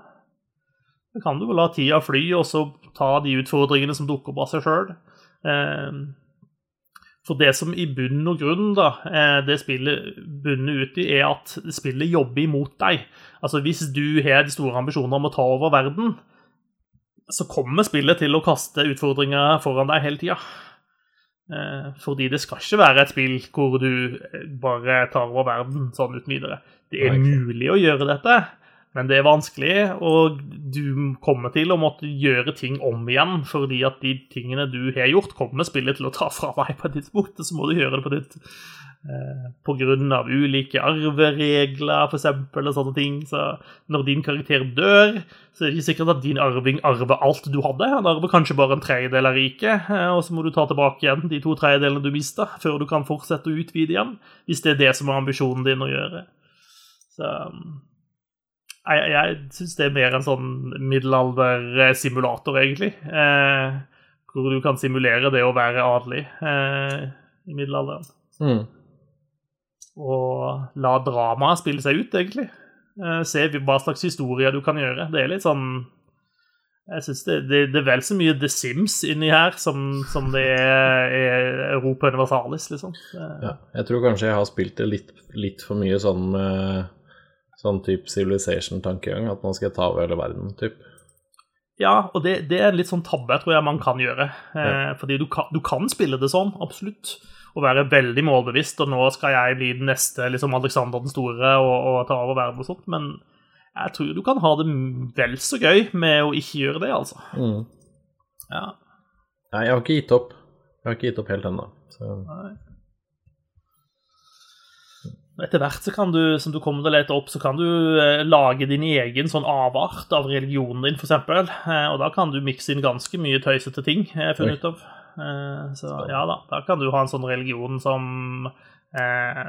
Da kan du vel la tida fly, og så ta de utfordringene som dukker opp av seg sjøl. Eh, for det som i bunn og grunn da, eh, det spillet bunner ut i, er at spillet jobber imot deg. Altså Hvis du har de store ambisjoner om å ta over verden, så kommer spillet til å kaste utfordringer foran deg hele tida. Eh, fordi det skal ikke være et spill hvor du bare tar over verden sånn uten videre. Det er mulig å gjøre dette, men det er vanskelig, og du kommer til å måtte gjøre ting om igjen, fordi at de tingene du har gjort, kommer spillet til å ta fra deg på et tidspunkt, så må du gjøre det på ditt. Eh, på grunn av ulike arveregler, for eksempel, og sånne ting. Så når din karakter dør, så er det ikke sikkert at din arving arver alt du hadde. Han arver kanskje bare en tredjedel av riket, eh, og så må du ta tilbake igjen de to tredjedelene du mista, før du kan fortsette å utvide igjen, hvis det er det som er ambisjonen din å gjøre. Så jeg, jeg syns det er mer en sånn middelaldersimulator, egentlig. Eh, hvor du kan simulere det å være adelig eh, i middelalderen. Mm. Og la dramaet spille seg ut, egentlig. Eh, se hva slags historier du kan gjøre. Det er litt sånn Jeg syns det, det, det, er vel så mye The Sims inni her som, som det er, er Europa Universalis, liksom. Ja, jeg tror kanskje jeg har spilt det litt, litt for mye sånn med sånn type civilization-tankegang, at nå skal jeg ta over hele verden, typ. Ja, og det, det, er en litt sånn tabbe tror jeg man kan gjøre. Eh. Fordi du kan, du kan, spille det sånn, absolutt, og være veldig målbevisst, og nå skal jeg bli den neste liksom Alexander den store og, og ta over verden og sånt, men jeg tror du kan ha det vel så gøy med å ikke gjøre det, altså. Mm. Ja. Nei, jeg har ikke gitt opp. Jeg har ikke gitt opp helt ennå. Så... Nei. Etter hvert så kan du, som du kommer til å lete opp, så kan du eh, lage din egen sånn avart av religionen din, f.eks. Eh, og da kan du mikse inn ganske mye tøysete ting, jeg har funnet ut av. Eh, så ja da, da kan du ha en sånn religion som eh,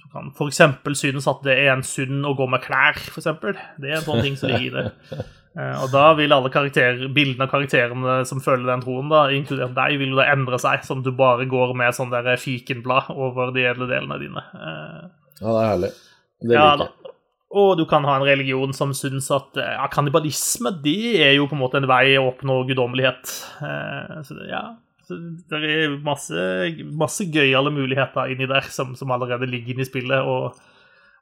Du kan f.eks. synes at det er en synd å gå med klær, f.eks. Det er en sånn ting som ligger i det. Eh, og da vil alle bildene av karakterene som følger den troen, da, inkludert deg, vil jo da endre seg, sånn at du bare går med sånn der fikenblad over de edle delene dine. Eh, ja, det er herlig. Det liker jeg. Og du kan ha en religion som syns at ja, kannibalisme det er jo på en måte en vei å oppnå guddommelighet. Eh, så det, ja, så det er masse, masse gøyale muligheter inni der som, som allerede ligger inne i spillet. Og,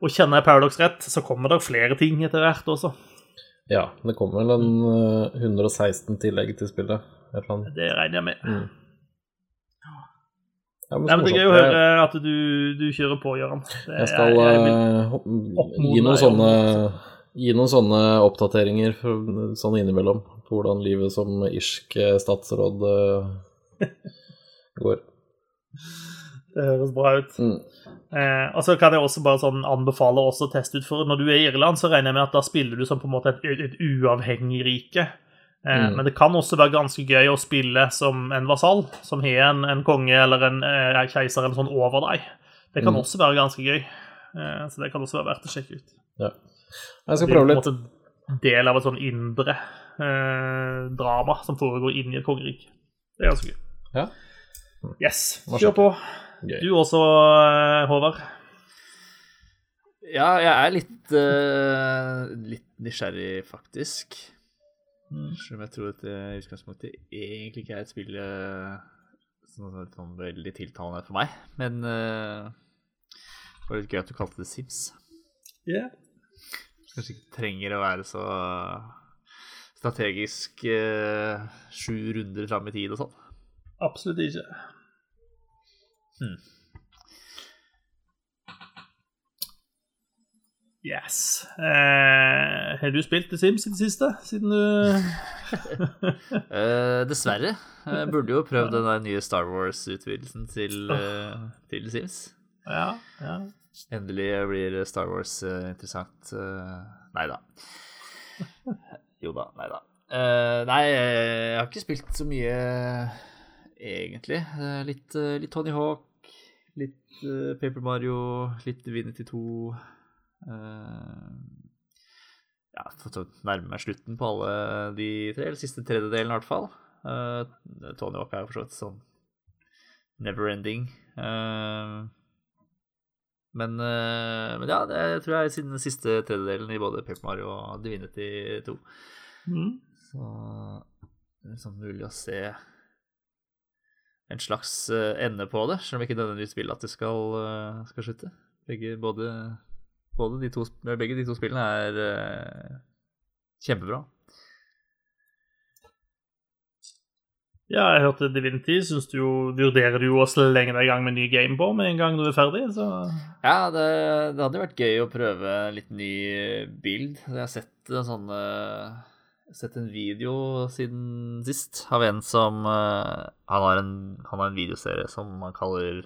og kjenner jeg Paradox rett, så kommer det flere ting etter hvert også. Ja, det kommer vel en uh, 116 tillegg til spillet. Det regner jeg med. Mm. Ja, men, Nei, men Det er gøy å høre at du, du kjører på, Gøran. Jeg skal jeg, jeg uh, gi, noen sånne, gi noen sånne oppdateringer for, sånn innimellom på hvordan livet som irsk eh, statsråd uh, går. Det høres bra ut. Mm. Eh, og så kan jeg også bare sånn anbefale å teste ut for Når du er i Irland, så regner jeg med at da spiller du som på en måte et, et uavhengig rike. Eh, mm. Men det kan også være ganske gøy å spille som en vasall, som har en, en konge eller en eh, keiser eller sånn over deg. Det kan mm. også være ganske gøy. Eh, så det kan også være verdt å sjekke ut. Ja. Jeg skal prøve litt. Det er på en måte del av et sånn indre eh, drama som foregår inn i et kongerike. Det er ganske gøy. Ja. Yes, kjør på. Gøy. Du også, Håvard? Ja, jeg er litt, uh, litt nysgjerrig, faktisk. Mm. Selv om jeg tror at det i utgangspunktet egentlig ikke er et spill uh, som er sånn veldig tiltalende for meg. Men uh, det var litt gøy at du kalte det Sims. Yeah. Kanskje ikke trenger å være så strategisk uh, sju runder fram i tid og sånn. Absolutt ikke. Hmm. Yes. Eh, har du spilt The Sims i det siste, siden du eh, Dessverre. Jeg burde jo prøvd den der nye Star Wars-utvidelsen til, eh, til Sims. Ja, ja. Endelig blir Star Wars uh, interessant. Uh, nei da. Jo da, nei da. nei, jeg har ikke spilt så mye, egentlig. litt, litt Tony Hawk Litt uh, Paper Mario, litt Divinity 2. Uh, eh, ja, fått nærme meg slutten på alle de tre, eller siste tredjedelen i hvert fall. Uh, Tony Hawk er jo for så vidt sånn never ending. Uh, men, men, ja, det tror jeg er siden den siste tredjedelen i både Paper Mario og Divinity 2. Mm. Så det er sånn mulig å se en slags ende på det, selv om ikke nødvendigvis vil at det skal, skal slutte. Begge, både, både de to, begge de to spillene er kjempebra. Ja, jeg hørte Divinity. Syns du jo, vurderer du jo å slenge deg i gang med ny game på med en gang du er ferdig? Så. Ja, det, det hadde vært gøy å prøve litt ny bild. Jeg har sett en sånn sett en video siden sist av en som uh, han, har en, han har en videoserie som han kaller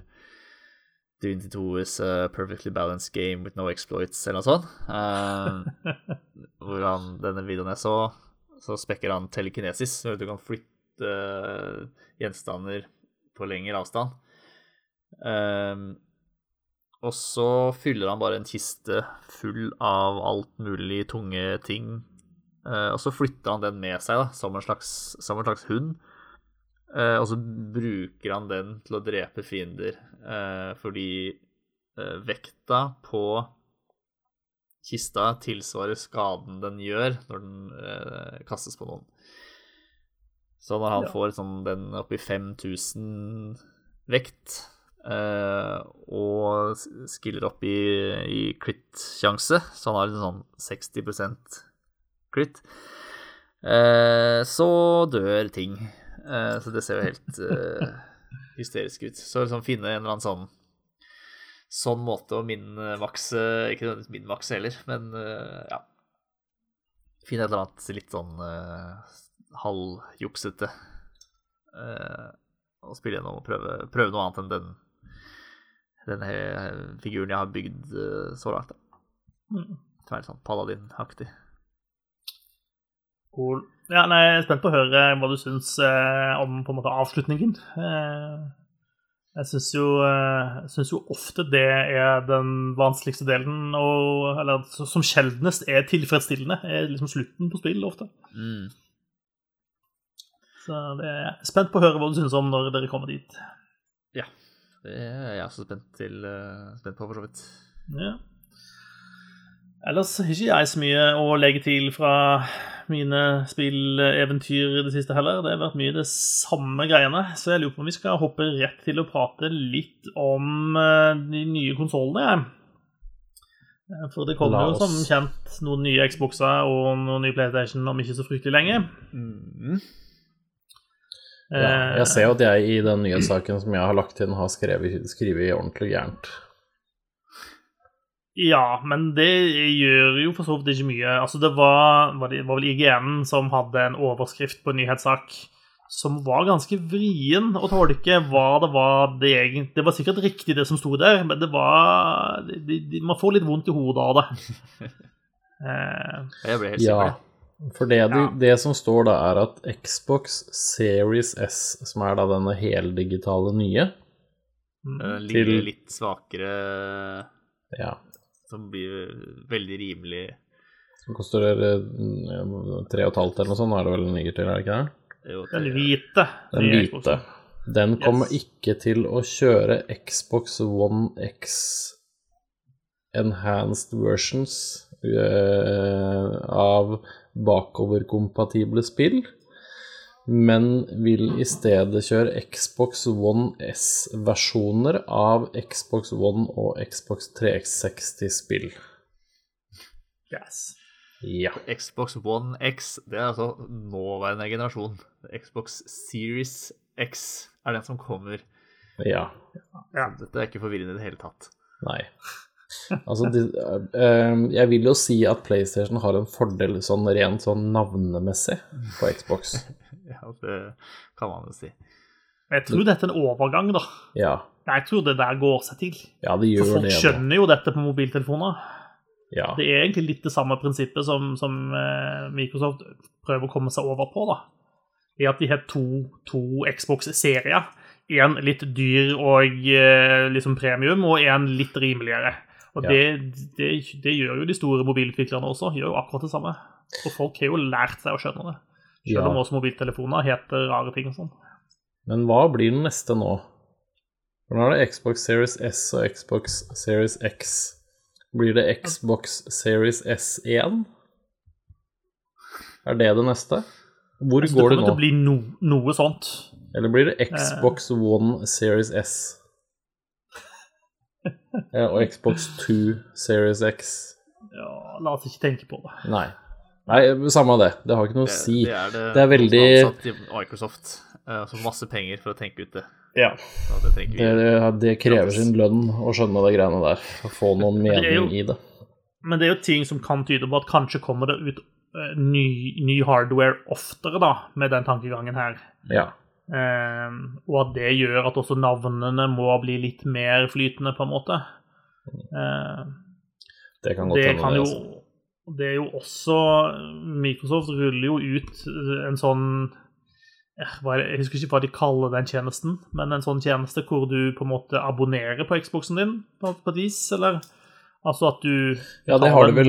Divinity 2 is a perfectly balanced game with no exploits, eller noe sånt. Uh, hvor han, denne videoen jeg så, så spekker han telekinesis. Så du kan flytte uh, gjenstander på lengre avstand. Uh, og så fyller han bare en kiste full av alt mulig tunge ting. Uh, og så flytter han den med seg da, som en slags, som en slags hund. Uh, og så bruker han den til å drepe fiender uh, fordi vekta på kista tilsvarer skaden den gjør når den kastes på noen. Så når han ja. får sånn den oppi 5000 vekt eh, og skiller opp i, i crit-sjanse, så han har en sånn 60 crit, eh, så dør ting. Eh, så det ser jo helt eh, hysterisk ut. Så liksom finne en eller annen sånn sånn måte å min-makse Ikke nødvendigvis min-makse heller, men ja. Finne et eller annet litt sånn halvjuksete uh, å spille gjennom og prøve, prøve, noe annet enn den denne figuren jeg har bygd uh, så langt. Mm. Som er litt sånn paladin-aktig. Cool. Ja, nei, jeg er spent på å høre hva du syns eh, om på en måte avslutningen. Eh, jeg syns jo, eh, synes jo ofte det er den vanskeligste delen, og, eller som sjeldnest er tilfredsstillende, er liksom slutten på spill ofte. Mm. Så det er jeg spent på å høre hva du syns om når dere kommer dit. Ja. Det er jeg også spent, til, uh, spent på, for så vidt. Ja. Ellers har ikke jeg så mye å legge til fra mine spilleventyr i det siste heller. Det har vært mye det samme greiene, så jeg lurer på om vi skal hoppe rett til å prate litt om uh, de nye konsollene. Eh, for det kommer jo som kjent noen nye Xboxer og noen nye PlayStation om ikke så fryktelig lenge. Mm. Ja, jeg eh, ser jo at jeg i den nyhetssaken som jeg har lagt inn, har skrevet, skrevet ordentlig gærent. Ja, men det gjør jo for så vidt ikke mye. Altså, det var, var, det, var vel IGN som hadde en overskrift på en nyhetssak som var ganske vrien å tolke hva det var det egentlig Det var sikkert riktig, det som sto der, men det var de, de, Man får litt vondt i hodet av det. eh, jeg ble helt sikker. Ja. For det, ja. det, som står da, er at Xbox Series S, som er da denne heldigitale nye mm. Ligger til, litt svakere Ja. Som blir veldig rimelig Som koster mm, tre og et halvt eller noe sånt, er det vel den ligger til, er det ikke det? Jo, den hvite. Den hvite. Den kommer yes. ikke til å kjøre Xbox One X enhanced versions uh, av bakoverkompatible spill, men vil i stedet kjøre Xbox One S-versjoner av Xbox One og Xbox 3X60-spill. Yes. Ja. Xbox One X, det er altså nåværende generasjon. Xbox Series X er den som kommer. Ja. ja. Dette er ikke forvirrende i det hele tatt. Nei. Altså, de, uh, jeg vil jo si at PlayStation har en fordel sånn rent sånn navnemessig på Xbox. ja, det kan man jo si. Jeg tror dette er en overgang, da. Ja. Jeg tror det der går seg til. Ja, det gjør For folk det, skjønner jo dette på mobiltelefoner. Ja. Det er egentlig litt det samme prinsippet som, som uh, Microsoft prøver å komme seg over på, da. I at de har to, to Xbox-serier. En litt dyr og uh, liksom premium, og en litt rimeligere. Og det, det, det, gjør jo de store mobilutviklerne også. gjør jo akkurat det samme. Og folk har jo lært seg å skjønne det. Selv om Ja. også mobiltelefoner heter rare ting og sånn. Men hva blir den neste nå? For nå er det Xbox Series S og Xbox Series X. Blir det Xbox Series S1? Er det det neste? Hvor går det går det kommer nå? til å bli no, noe sånt. Eller blir det Xbox One Series S? Og Xbox 2 Series X? Ja, la oss ikke tenke på det. Nei. Nei, samme av det. Det har ikke noe å si. Det er, det, Det er veldig- ansatt i Microsoft eh, som masse penger for å tenke ut det. Ja. Det Det, vi. det, det krever sin lønn å skjønne de greiene der. Å få noen det er jo- i det. Men det er jo ting som kan tyde på at kanskje kommer det ut eh, ny, ny hardware oftere, da, med den tankegangen her. Ja. Eh, og at det gjør at også navnene må bli litt mer flytende, på en måte. Eh, Det kan godt det hende. kan det, jo altså. Det er jo også Microsoft ruller jo ut en sånn eh, Jeg husker ikke hva de kaller den tjenesten, men en sånn tjeneste hvor du på en måte abonnerer på Xboxen din på, et vis, eller Altså at du Ja, det har de vel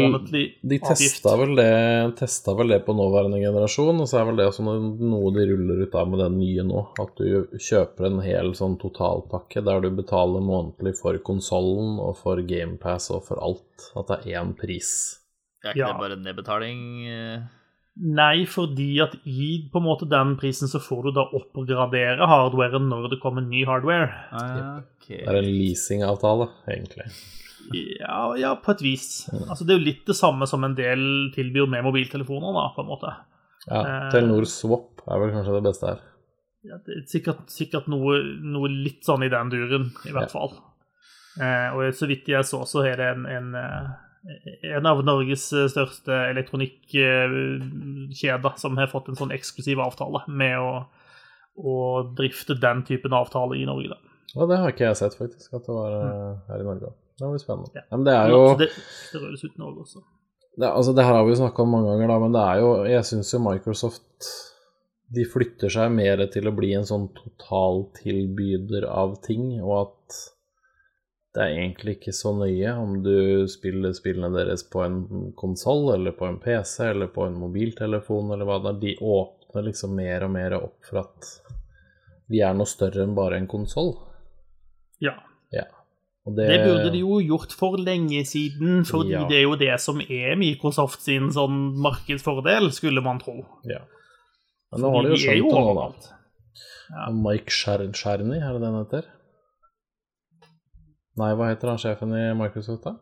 De testa vel, det, testa vel det på nåværende generasjon, og så er vel det også noe de ruller ut av med den nye nå. At du kjøper en hel sånn totalpakke der du betaler månedlig for konsollen og for GamePass og for alt. At det er én pris. Er ikke Ja. det bare nedbetaling? eh? Nei, fordi at i på en måte den prisen så får du da oppgradere hardwaren når det kommer ny hardware. Ah, ok. Det er en leasingavtale, egentlig. Ja, ja på et vis. Altså Det er jo litt det samme som en del tilbyr med mobiltelefoner, da, på en måte. Ja, Eh. Telenor Swap er vel kanskje det beste her. Ja, det er sikkert, sikkert noe, noe litt sånn i den duren, i hvert Ja. fall. Eh, og så vidt jeg så, så er det en, en, eh, en av Norges største elektronikkjeder som har fått en sånn eksklusiv avtale med å, å drifte den typen avtale i Norge. da. Og det har ikke jeg sett, faktisk, at det var eh, her i Norge. Det blir spennende. Ja, men det er jo det, det røres ut Norge også. det, altså, det her har vi jo snakka om mange ganger, da, men det er jo Jeg syns jo Microsoft De flytter seg mer til å bli en sånn totaltilbyder av ting, og at det er egentlig ikke så nøye om du spiller spillene deres på en konsoll eller på en PC eller på en mobiltelefon eller hva det er. De åpner liksom mer og mer opp for at vi er noe større enn bare en konsoll. Ja. Ja. Og Det burde de jo gjort for lenge siden, fordi Ja. det er jo det som er Microsoft sin sånn markedsfordel, skulle man tro. Ja. Men nå har de jo skjønt det nå, da. Ja. Mike Czerny, er det det han heter? Nei, hva heter han sjefen i Microsoft, da?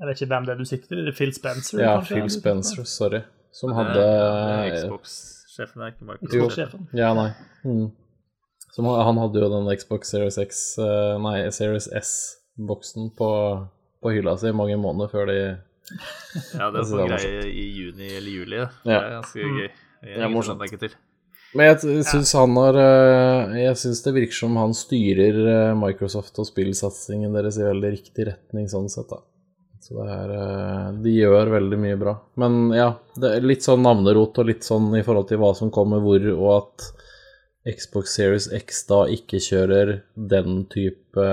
Jeg vet ikke hvem det er du sikter til. Phil Spencer? Ja, kanskje? Phil Spencer, sorry. Som hadde er Xbox-sjefen, er ikke Microsoft. Jo. Xbox-sjefen. Ja, nei. Mm. Som, han hadde jo den Xbox Series X eh, Nei, Series S-boksen på, på hylla si mange måneder før de Ja, det er synes sånn greie i juni eller juli. Det Ja. Det er ganske gøy. Jeg jeg, jeg, morsomt. Men jeg syns han har eh, Jeg syns det virker som han styrer eh, Microsoft og spillsatsingen deres i veldig riktig retning sånn sett, da. Så det er eh, De gjør veldig mye bra. Men ja, det er litt sånn navnerot og litt sånn i forhold til hva som kommer hvor, og at Xbox Series X da ikke kjører den type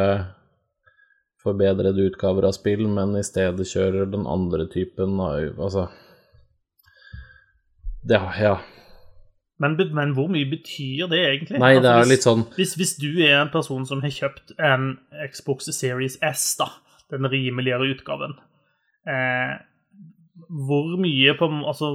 forbedrede utgaver av spill, men i stedet kjører den andre typen av Altså det, Ja. Men, men hvor mye betyr det egentlig? Nei, det Altså, er hvis- litt sånn Hvis, hvis du er en person som har kjøpt en Xbox Series S, da, den rimeligere utgaven, eh, hvor mye på Altså,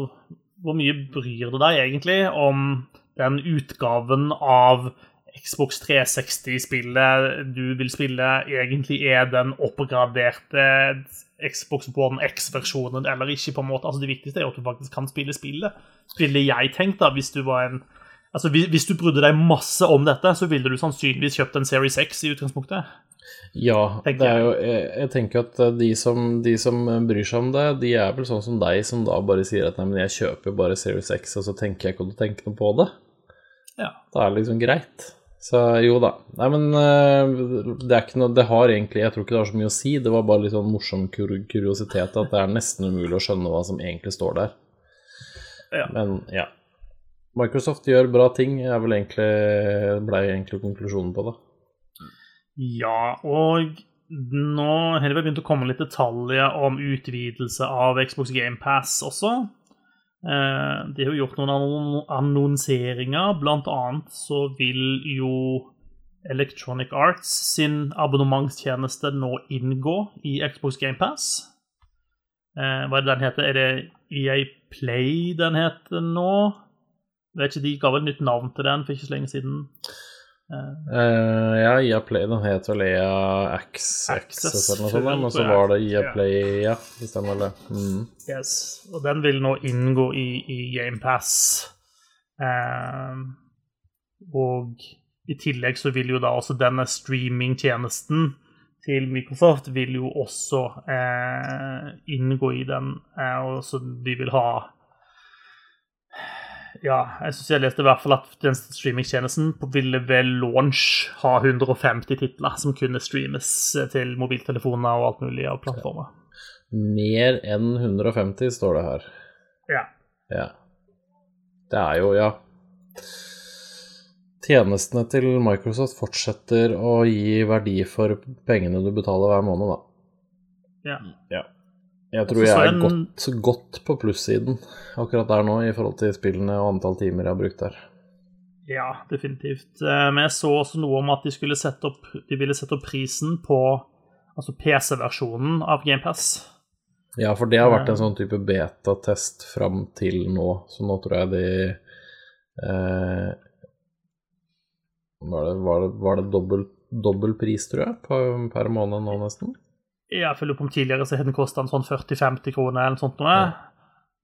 hvor mye bryr du deg egentlig om den utgaven av Xbox 360-spillet du vil spille, egentlig er den oppgraderte Xbox One X-versjonen eller ikke, på en måte. Altså, det viktigste er jo at du faktisk kan spille spillet. Ville jeg tenkt, da, hvis du var en Altså, hvis, hvis du brydde deg masse om dette, så ville du sannsynligvis kjøpt en Series X i utgangspunktet. Ja, er jo, jeg, jeg tenker at eh, de som, de som bryr seg om det, de er vel sånn som deg, som da bare sier at nei, men jeg kjøper bare Series X, og så tenker jeg ikke å tenke noe på det. Ja. Da er det liksom greit. Så jo da. Nei, men eh, det er ikke noe Det har egentlig Jeg tror ikke det har så mye å si. Det var bare litt sånn morsom kur kuriositet at det er nesten umulig å skjønne hva som egentlig står der. Ja. Men ja. Microsoft gjør bra ting, er vel egentlig ble egentlig konklusjonen på det. Ja, og nå har det begynt å komme litt detaljer om utvidelse av Xbox GamePass også. Eh, de har jo gjort noen annonseringer. Blant annet så vil jo Electronic Arts sin abonnementstjeneste nå inngå i Xbox GamePass. Eh, hva er det den heter? Er det EA Play den heter nå? Vet ikke, De ga vel nytt navn til den for ikke så lenge siden. Eh, ja, IA Play, den het vel EA Access, Access, eller noe sånt, men så var det IA Play, ja, det stemmer vel det. Mm. Yes, og den vil nå inngå i, i GamePass. Eh, og i tillegg så vil jo da også denne streamingtjenesten til Microsoft vil jo også uh, inngå i den, eh, og så de vil ha Ja, jeg syns jeg leste i hvert fall at den streamingtjenesten ville ved launch ha 150 titler som kunne streames til mobiltelefoner og alt mulig av plattformer. Mer enn 150 står det her. Ja. Ja. Det er jo, ja Tjenestene til Microsoft fortsetter å gi verdi for pengene du betaler hver måned, da. ja. Ja. Jeg tror jeg er godt, godt på plussiden akkurat der nå, i forhold til spillene og antall timer jeg har brukt der. Ja, definitivt. Eh, Men jeg så også noe om at de, skulle sette opp, de ville sette opp prisen på altså PC-versjonen av GamePass. Ja, for det har vært en sånn type betatest fram til nå, så nå tror jeg de eh, Var det, var det, var det dobbel, dobbel pris, tror jeg, på, per måned nå, nesten? Jeg følger på om tidligere så hadde den kosta sånn 40-50 kroner eller noe sånt noe.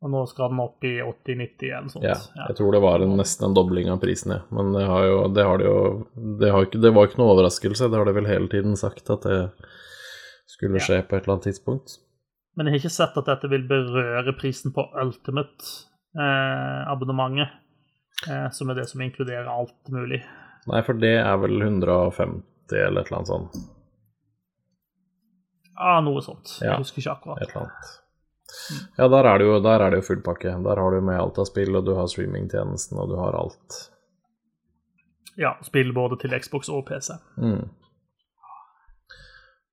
Og nå skal den opp i 80-90 eller noe sånt. Ja, Ja. jeg tror det var en, nesten en dobling av prisen, ja. Men det har jo, det har de jo det, har ikke, det var ikke noe overraskelse, det har de vel hele tiden sagt at det skulle Ja. skje på et eller annet tidspunkt. Men jeg har ikke sett at dette vil berøre prisen på Ultimate-abonnementet, eh, som er det som inkluderer alt mulig. Nei, for det er vel 150 eller et eller annet sånt. Ja, noe sånt. Ja. Jeg husker ikke akkurat. Et eller annet. Ja, der er det jo, der er det jo full pakke. Der har du med alt av spill, og du har streamingtjenesten, og du har alt. Ja, spill både til Xbox og PC. Mm.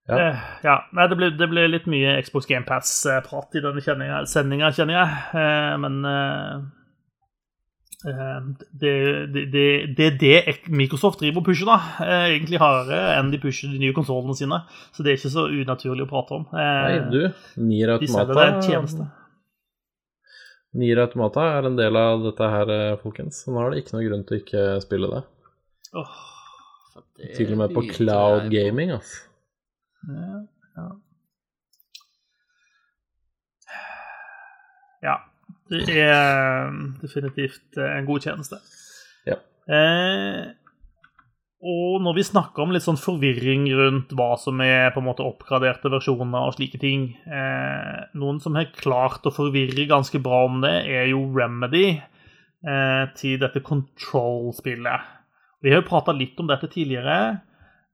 Ja. Eh, ja. Nei, det ble, det ble litt mye Xbox GamePass-prat i denne sendinga, kjenner jeg. Eh, men eh, eh, det, det, det, det er det Microsoft driver og pusher, da. Eh, egentlig hardere enn de pusher de nye konsollene sine. Så det er ikke så unaturlig å prate om. Eh, Nei, du, Nier de en tjeneste. Automata Nier Automata er en del av dette her, eh, folkens. Så nå er det ikke noe grunn til å ikke spille det. Oh, Til og med på cloud på. gaming, altså. ja, ja. ja. Det er definitivt en god tjeneste. Ja. Eh, og når vi snakker om litt sånn forvirring rundt hva som er på en måte oppgraderte versjoner og slike ting eh, Noen som har klart å forvirre ganske bra om det, er jo Remedy eh, til dette Control-spillet. Vi har jo prata litt om dette tidligere,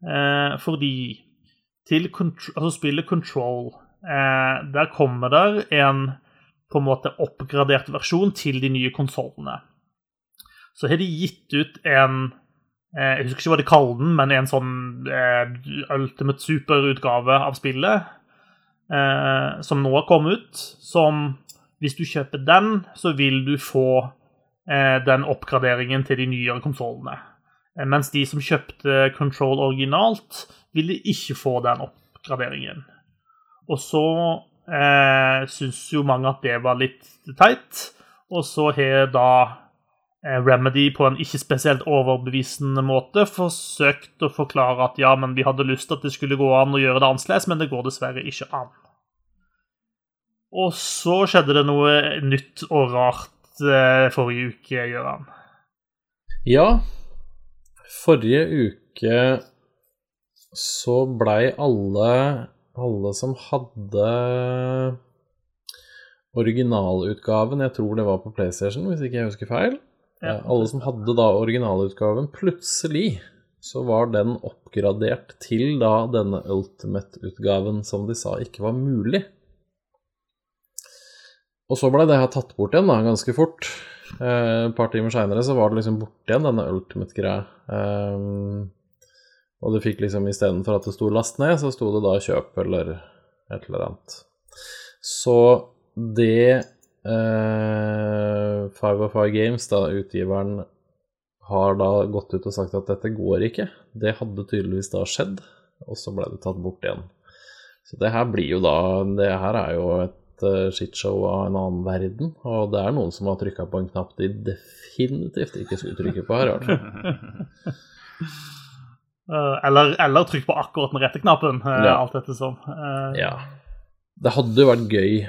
eh, fordi til altså spillet Control eh, Der kommer der en på en måte oppgradert versjon til de nye konsollene. Så har de gitt ut en eh, Jeg husker ikke hva de kaller den, men en sånn eh, Ultimate Super-utgave av spillet. Eh, som nå har kommet ut. Som Hvis du kjøper den, så vil du få eh, den oppgraderingen til de nyere konsollene. Eh, mens de som kjøpte Control originalt, ville ikke få den oppgraderingen. Og så eh, syns jo mange at det var litt teit, og så har da eh, Remedy på en ikke spesielt overbevisende måte forsøkt å forklare at ja, men vi hadde lyst til at det skulle gå an å gjøre det annerledes, men det går dessverre ikke an. Og så skjedde det noe nytt og rart eh, forrige uke, Gøran. Ja, forrige uke så blei alle alle som hadde originalutgaven, jeg tror det var på PlayStation, hvis ikke jeg husker feil. Ja. Eh, Alle som hadde da originalutgaven, plutselig så var den oppgradert til da denne Ultimate-utgaven som de sa ikke var mulig. Og så ble det her tatt bort igjen da, ganske fort. Eh, et par timer seinere så var det liksom borte igjen, denne Ultimate-greia. Eh, og du fikk liksom istedenfor at det sto 'last ned', så sto det da 'kjøp' eller et eller annet. Så det eh, Five of Five Games, da utgiveren har da gått ut og sagt at dette går ikke. Det hadde tydeligvis da skjedd, og så ble det tatt bort igjen. Så det her blir jo da Det her er jo et uh, shitshow av en annen verden, og det er noen som har trykka på en knapp de definitivt ikke skulle trykke på her. Uh, eller, eller trykk på akkurat den rette knappen, uh, Ja. alt etter sånn. Uh, Ja. Det hadde jo vært gøy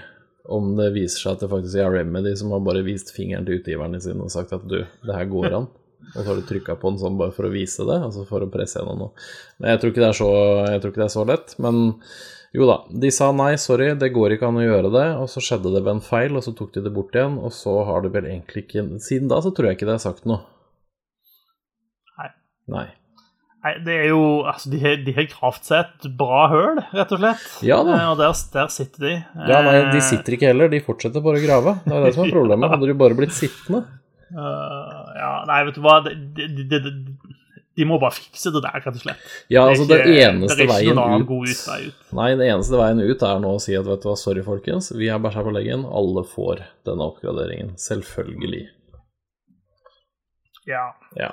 om det viser seg at det faktisk er Remedy som har bare vist fingeren til utgiverne sine og sagt at du, det her går an. Og så har du trykka på den sånn bare for å vise det, altså for å presse gjennom noe. Men jeg tror ikke det er så, jeg tror ikke det er så lett. Men jo da, de sa nei, sorry, det går ikke an å gjøre det. Og så skjedde det ved en feil, og så tok de det bort igjen. Og så har det vel egentlig ikke Siden da så tror jeg ikke det er sagt noe. Nei. Nei. Nei, det er jo Altså, de de har gravd seg et bra høl, rett og slett. Ja da. Eh, og der, der sitter de. Ja, nei, de Eh, sitter ikke heller, de fortsetter bare å grave. Det er det som er problemet. Hadde de bare blitt sittende. Uh, ja, nei, vet du hva de, de, de, de, de må bare fikse det der, rett og slett. Ja, Det altså, det ikke- eneste Det er ikke veien ut utvei ut. Nei, det eneste veien ut er nå å si at vet du hva, sorry folkens, vi er bæsja på leggen, alle får denne oppgraderingen. Selvfølgelig. Ja, Ja.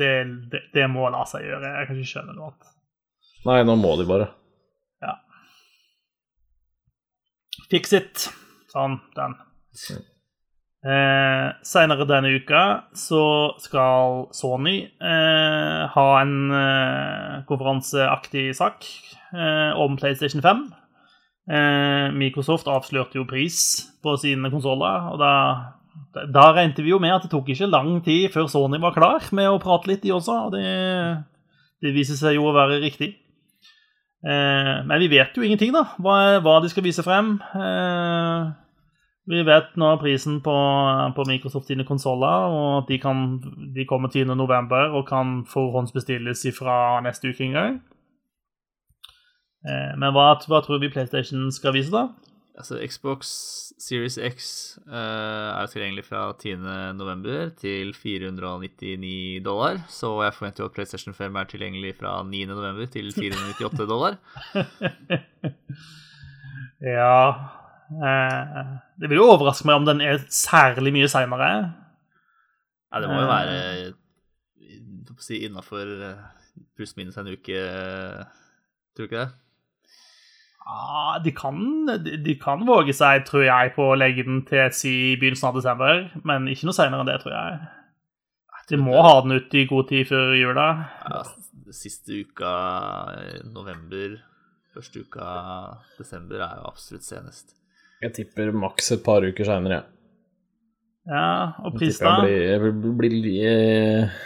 Det, det, det må la seg gjøre. Jeg kan ikke skjønne noe annet. Nei, nå må de bare. Ja. Fix it. Sånn, den. Eh, Seinere denne uka så skal Sony eh, ha en eh, konferanseaktig sak eh, om PlayStation 5. Eh, Microsoft avslørte jo pris på sine konsoller, og da, da regnet vi jo med at det tok ikke lang tid før Sony var klar med å prate litt, de også, og det, det viser seg jo å være riktig. Eh, men vi vet jo ingenting, da, hva, hva de skal vise frem. Eh, vi vet nå prisen på, på Microsoft sine konsoller, og at de, kan, de kommer 10.11. og kan forhåndsbestilles fra neste uke en gang. Eh, men hva, hva tror vi PlayStation skal vise, da? Altså, Xbox Series X uh, er tilgjengelig fra 10.11. til 499 dollar. Så jeg forventer jo at PlayStation 5 er tilgjengelig fra 9.11. til 498 dollar. Ja uh, Det vil jo overraske meg om den er særlig mye seinere. Ja, det må jo være eh, si, innafor pluss-minus en uke, tror du ikke det? Ja, de kan, de, kan våge seg, tror jeg, på å legge den til si begynnelsen av desember, men ikke noe seinere enn det, tror jeg. De må ha den ute i god tid før jula. Ja, siste uka i november, første uka desember er jo absolutt senest. Jeg tipper maks et par uker seinere, jeg. Ja, og pris, da? jeg blir, blir, blir eh,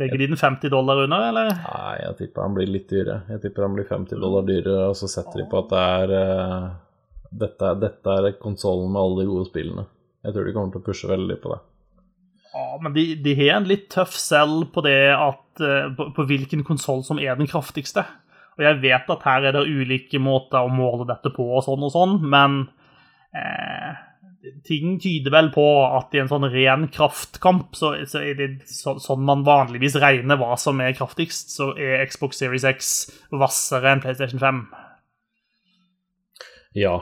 Legger de den 50 dollar under, eller? Nei, jeg tipper han blir litt dyrere. Jeg tipper han blir 50 dollar dyrere, og så setter de på at det er uh, Dette, dette er konsollen med alle de gode spillene. Jeg tror de kommer til å pushe veldig på det. Ja, men de, de har en litt tøff selv på det at uh, på, på hvilken konsoll som er den kraftigste. Og jeg vet at her er det ulike måter å måle dette på og sånn og sånn, men eh, ting tyder vel på at i en sånn ren kraftkamp, så, så er det så, sånn man vanligvis regner hva som er kraftigst, så er Xbox Series X hvassere enn PlayStation 5. Ja.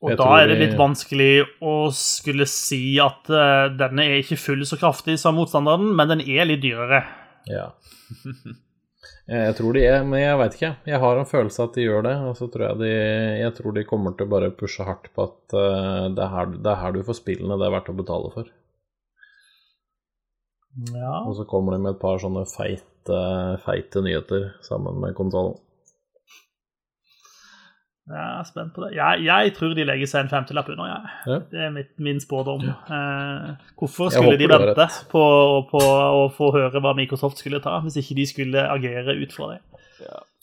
Og da er det litt vanskelig å skulle si at uh, denne er ikke full så kraftig som motstanderen, men den er litt dyrere. Ja. Jeg jeg tror de er, men jeg veit ikke. Jeg har en følelse at de gjør det. Og så tror jeg de Jeg tror de kommer til å bare pushe hardt på at eh, det, er her, det er her du får spillene det er verdt å betale for. Ja. Og så kommer de med et par sånne feite, feite nyheter sammen med konsollen. Jeg er spent på det. Jeg, jeg tror de legger seg en femtilapp under, jeg. Ja. Det er mitt, min spådom. Eh, hvorfor skulle de vente på, på å få høre hva Microsoft skulle ta, hvis ikke de skulle agere ut fra det?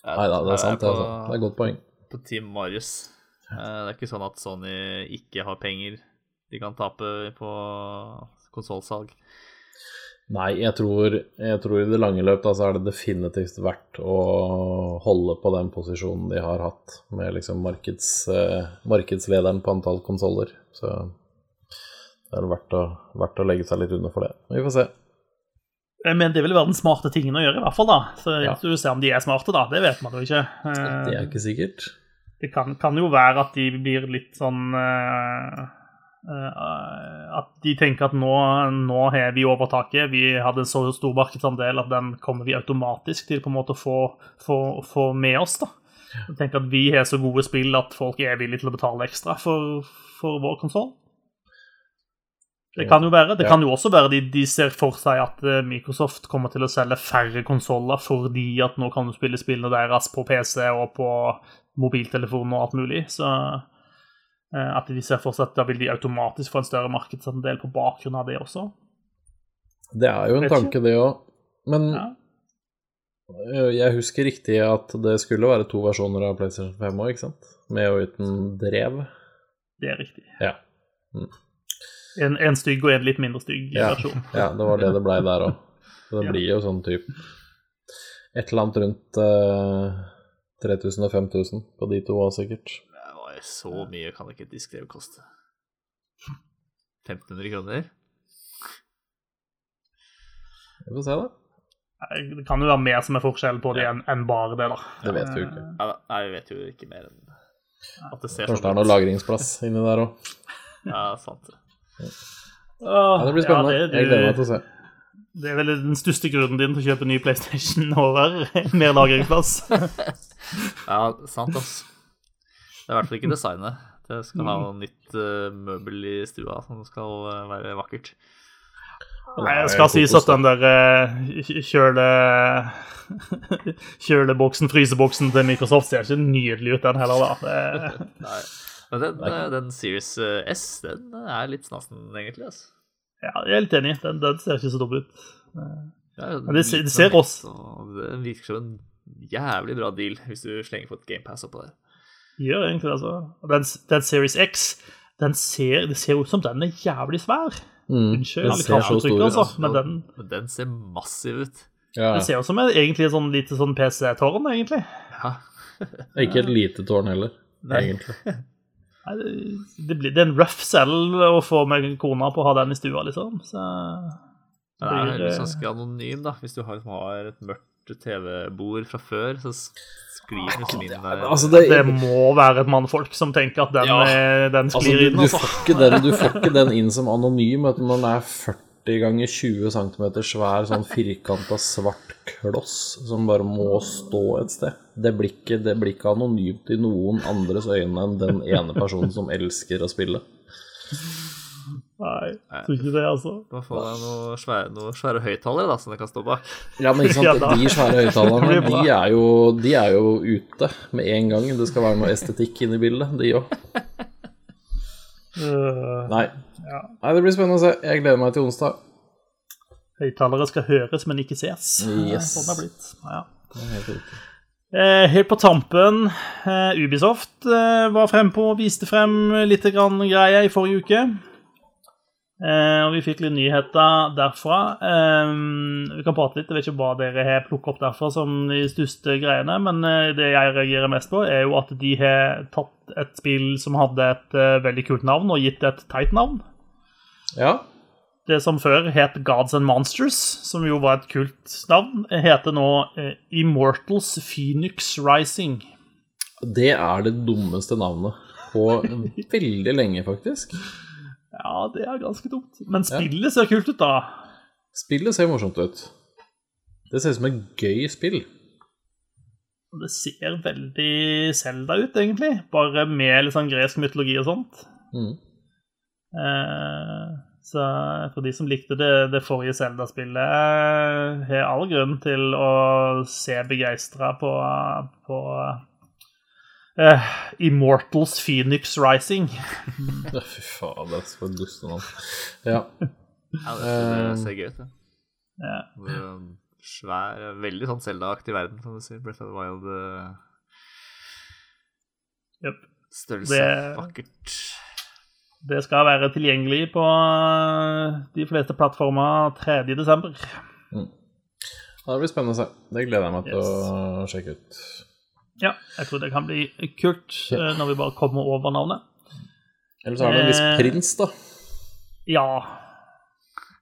Nei da, det er sant, det. Altså. Det er et godt poeng. På Team Marius. Eh, Det er ikke sånn at Sony ikke har penger de kan tape på konsollsalg. Nei, jeg tror, jeg tror i det lange løp da, så er det definitivt verdt å holde på den posisjonen de har hatt, med liksom markeds, eh, markedslederen på antall konsoller. Så det er verdt å, verdt å legge seg litt under for det. Vi får se. Eh, Men det vil være den smarte tingen å gjøre, i hvert fall. da. Så Ja. Du ser om de er smarte, da. Det vet man jo ikke. Eh, Det er ikke sikkert. det kan, kan, jo være at de blir litt sånn uh, At de tenker at nå, nå har vi overtaket. Vi hadde en så stor markedsandel at den kommer vi automatisk til på en måte å få, få, få med oss. da. Jeg tenker at vi har så gode spill at folk er villige til å betale ekstra for, for vår konsoll. Det kan jo være. Det kan jo også være de, de ser for seg at Microsoft kommer til å selge færre konsoller fordi at nå kan du spille spillene deres på PC og på mobiltelefon og alt mulig. Så eh, at de ser for seg at da vil de automatisk få en større markedsandel på bakgrunn av det også. Det er jo en tanke, det òg. Men ja. jeg husker riktig at det skulle være to versjoner av PlayStation 5 òg, ikke sant? Med og uten drev. Det er riktig. Ja. Mm. En, en, stygg og en litt mindre stygg ja. versjon. Ja, det var det det blei der òg. Det ja. blir jo sånn type et eller annet rundt uh, 3000 og 5000 på de to òg, sikkert. Det var så mye kan ikke et diskdrev koste. 1500 kroner? Vi får se, da. Det kan jo være mer som er forskjell på det enn en bare det, da. Det vet vi jo ikke. Ja, nei, vi vet jo ikke mer enn at det ser Kanskje det er noe lagringsplass inni der òg. Ja, sant. Ja, det blir spennende. Ja, det, du... Jeg gleder meg til å se. Det er vel den største grunnen din til å kjøpe ny PlayStation over mer lagringsplass. ja, sant, ass. Det er i hvert fall ikke designet. Det skal ha noe nytt uh, møbel i stua som skal uh, være vakkert. Nei, det skal sies at den der uh, kjøle... kjøleboksen, fryseboksen til Microsoft ser ikke nydelig ut, den heller, da. Det... Nei. Men den, den, Series S, den er litt snasen, egentlig. altså. Ja, jeg er litt enig. Den, den ser ikke så dum ut. Men det, det ser også Det virker som en jævlig bra deal hvis du slenger på et GamePass oppå der. Gjør egentlig det, altså. Den, den Series X, den ser, det ser ut som den er jævlig svær. Mm, Unnskyld, den ser så stor ut. Altså, men den, den ser massiv ut. Ja. Den ser ut som egentlig et sånn lite sånn PC-tårn, egentlig. Ja. ikke et lite tårn heller, Nei. egentlig. det, blir, det er en rough sell å få med kona på å ha den i stua, liksom. Så det er litt sånn anonym, da. Hvis du har, har et mørkt TV-bord fra før, så sklir den liksom inn der. Altså, det, det, må være et mannfolk som tenker at den, ja. den altså, sklir altså, du, inn. Altså. Du, får den, du, får ikke den, inn som anonym når den er 40 ganger 20 cm svær, sånn firkanta svart kloss som bare må stå et sted. Det blir ikke, det blir ikke anonymt i noen andres øyne enn den ene personen som elsker å spille. Nei, tror ikke det, altså. Da får jeg noen svære, noe svære høyttalere da, som jeg kan stå bak. Ja, men ikke sant, de svære høyttalerne, de, er jo, de er jo ute med en gang. Det skal være noe estetikk inni bildet, de òg. Øh, Nei. Nei, det blir spennende å se. Jeg gleder meg til onsdag. Høyttalere skal høres, men ikke ses. Yes. Sånn det er blitt. Ja. Det er helt. Eh, helt på tampen, eh, Ubisoft eh, var frempå og viste frem litt grann greier i forrige uke. Eh, og vi fikk litt nyheter derfra. Eh, vi kan prate litt. Jeg vet ikke hva dere har plukket opp derfra som de største greiene, men eh, det jeg reagerer mest på, er jo at de har tatt et spill som hadde et veldig kult navn, og gitt det et teit navn. Ja. Det som før het Gods and Monsters, som jo var et kult navn, heter nå Immortals Phoenix Rising. Det er det dummeste navnet på veldig lenge, faktisk. Ja, det er ganske dumt. Men spillet ser kult ut, da. Spillet ser morsomt ut. Det ser ut som et gøy spill. Det ser veldig Selda ut, egentlig. Bare med litt sånn gresk mytologi og sånt. Mm. Eh, så for de som likte det, det forrige Zelda-spillet, har all grunn til å se begeistra på, på uh, Immortals Phoenix Rising. Fy faen, det er så dust navn. Ja. ja, det ser gøy ut, det. Ja. Um, svær, veldig sånn Zelda-aktig verden, kan du si. Breath of the Wild. Uh, yep. Størrelse. Det... Vakkert. Det skal være tilgjengelig på eh, de fleste plattformer 3.12. Mm. Det blir spennende å se. Det gleder jeg meg til yes. å sjekke ut. Ja, jeg tror det kan bli kult ja. Eh, når vi bare kommer over navnet. Eller så er det en viss eh, prins, da. Ja.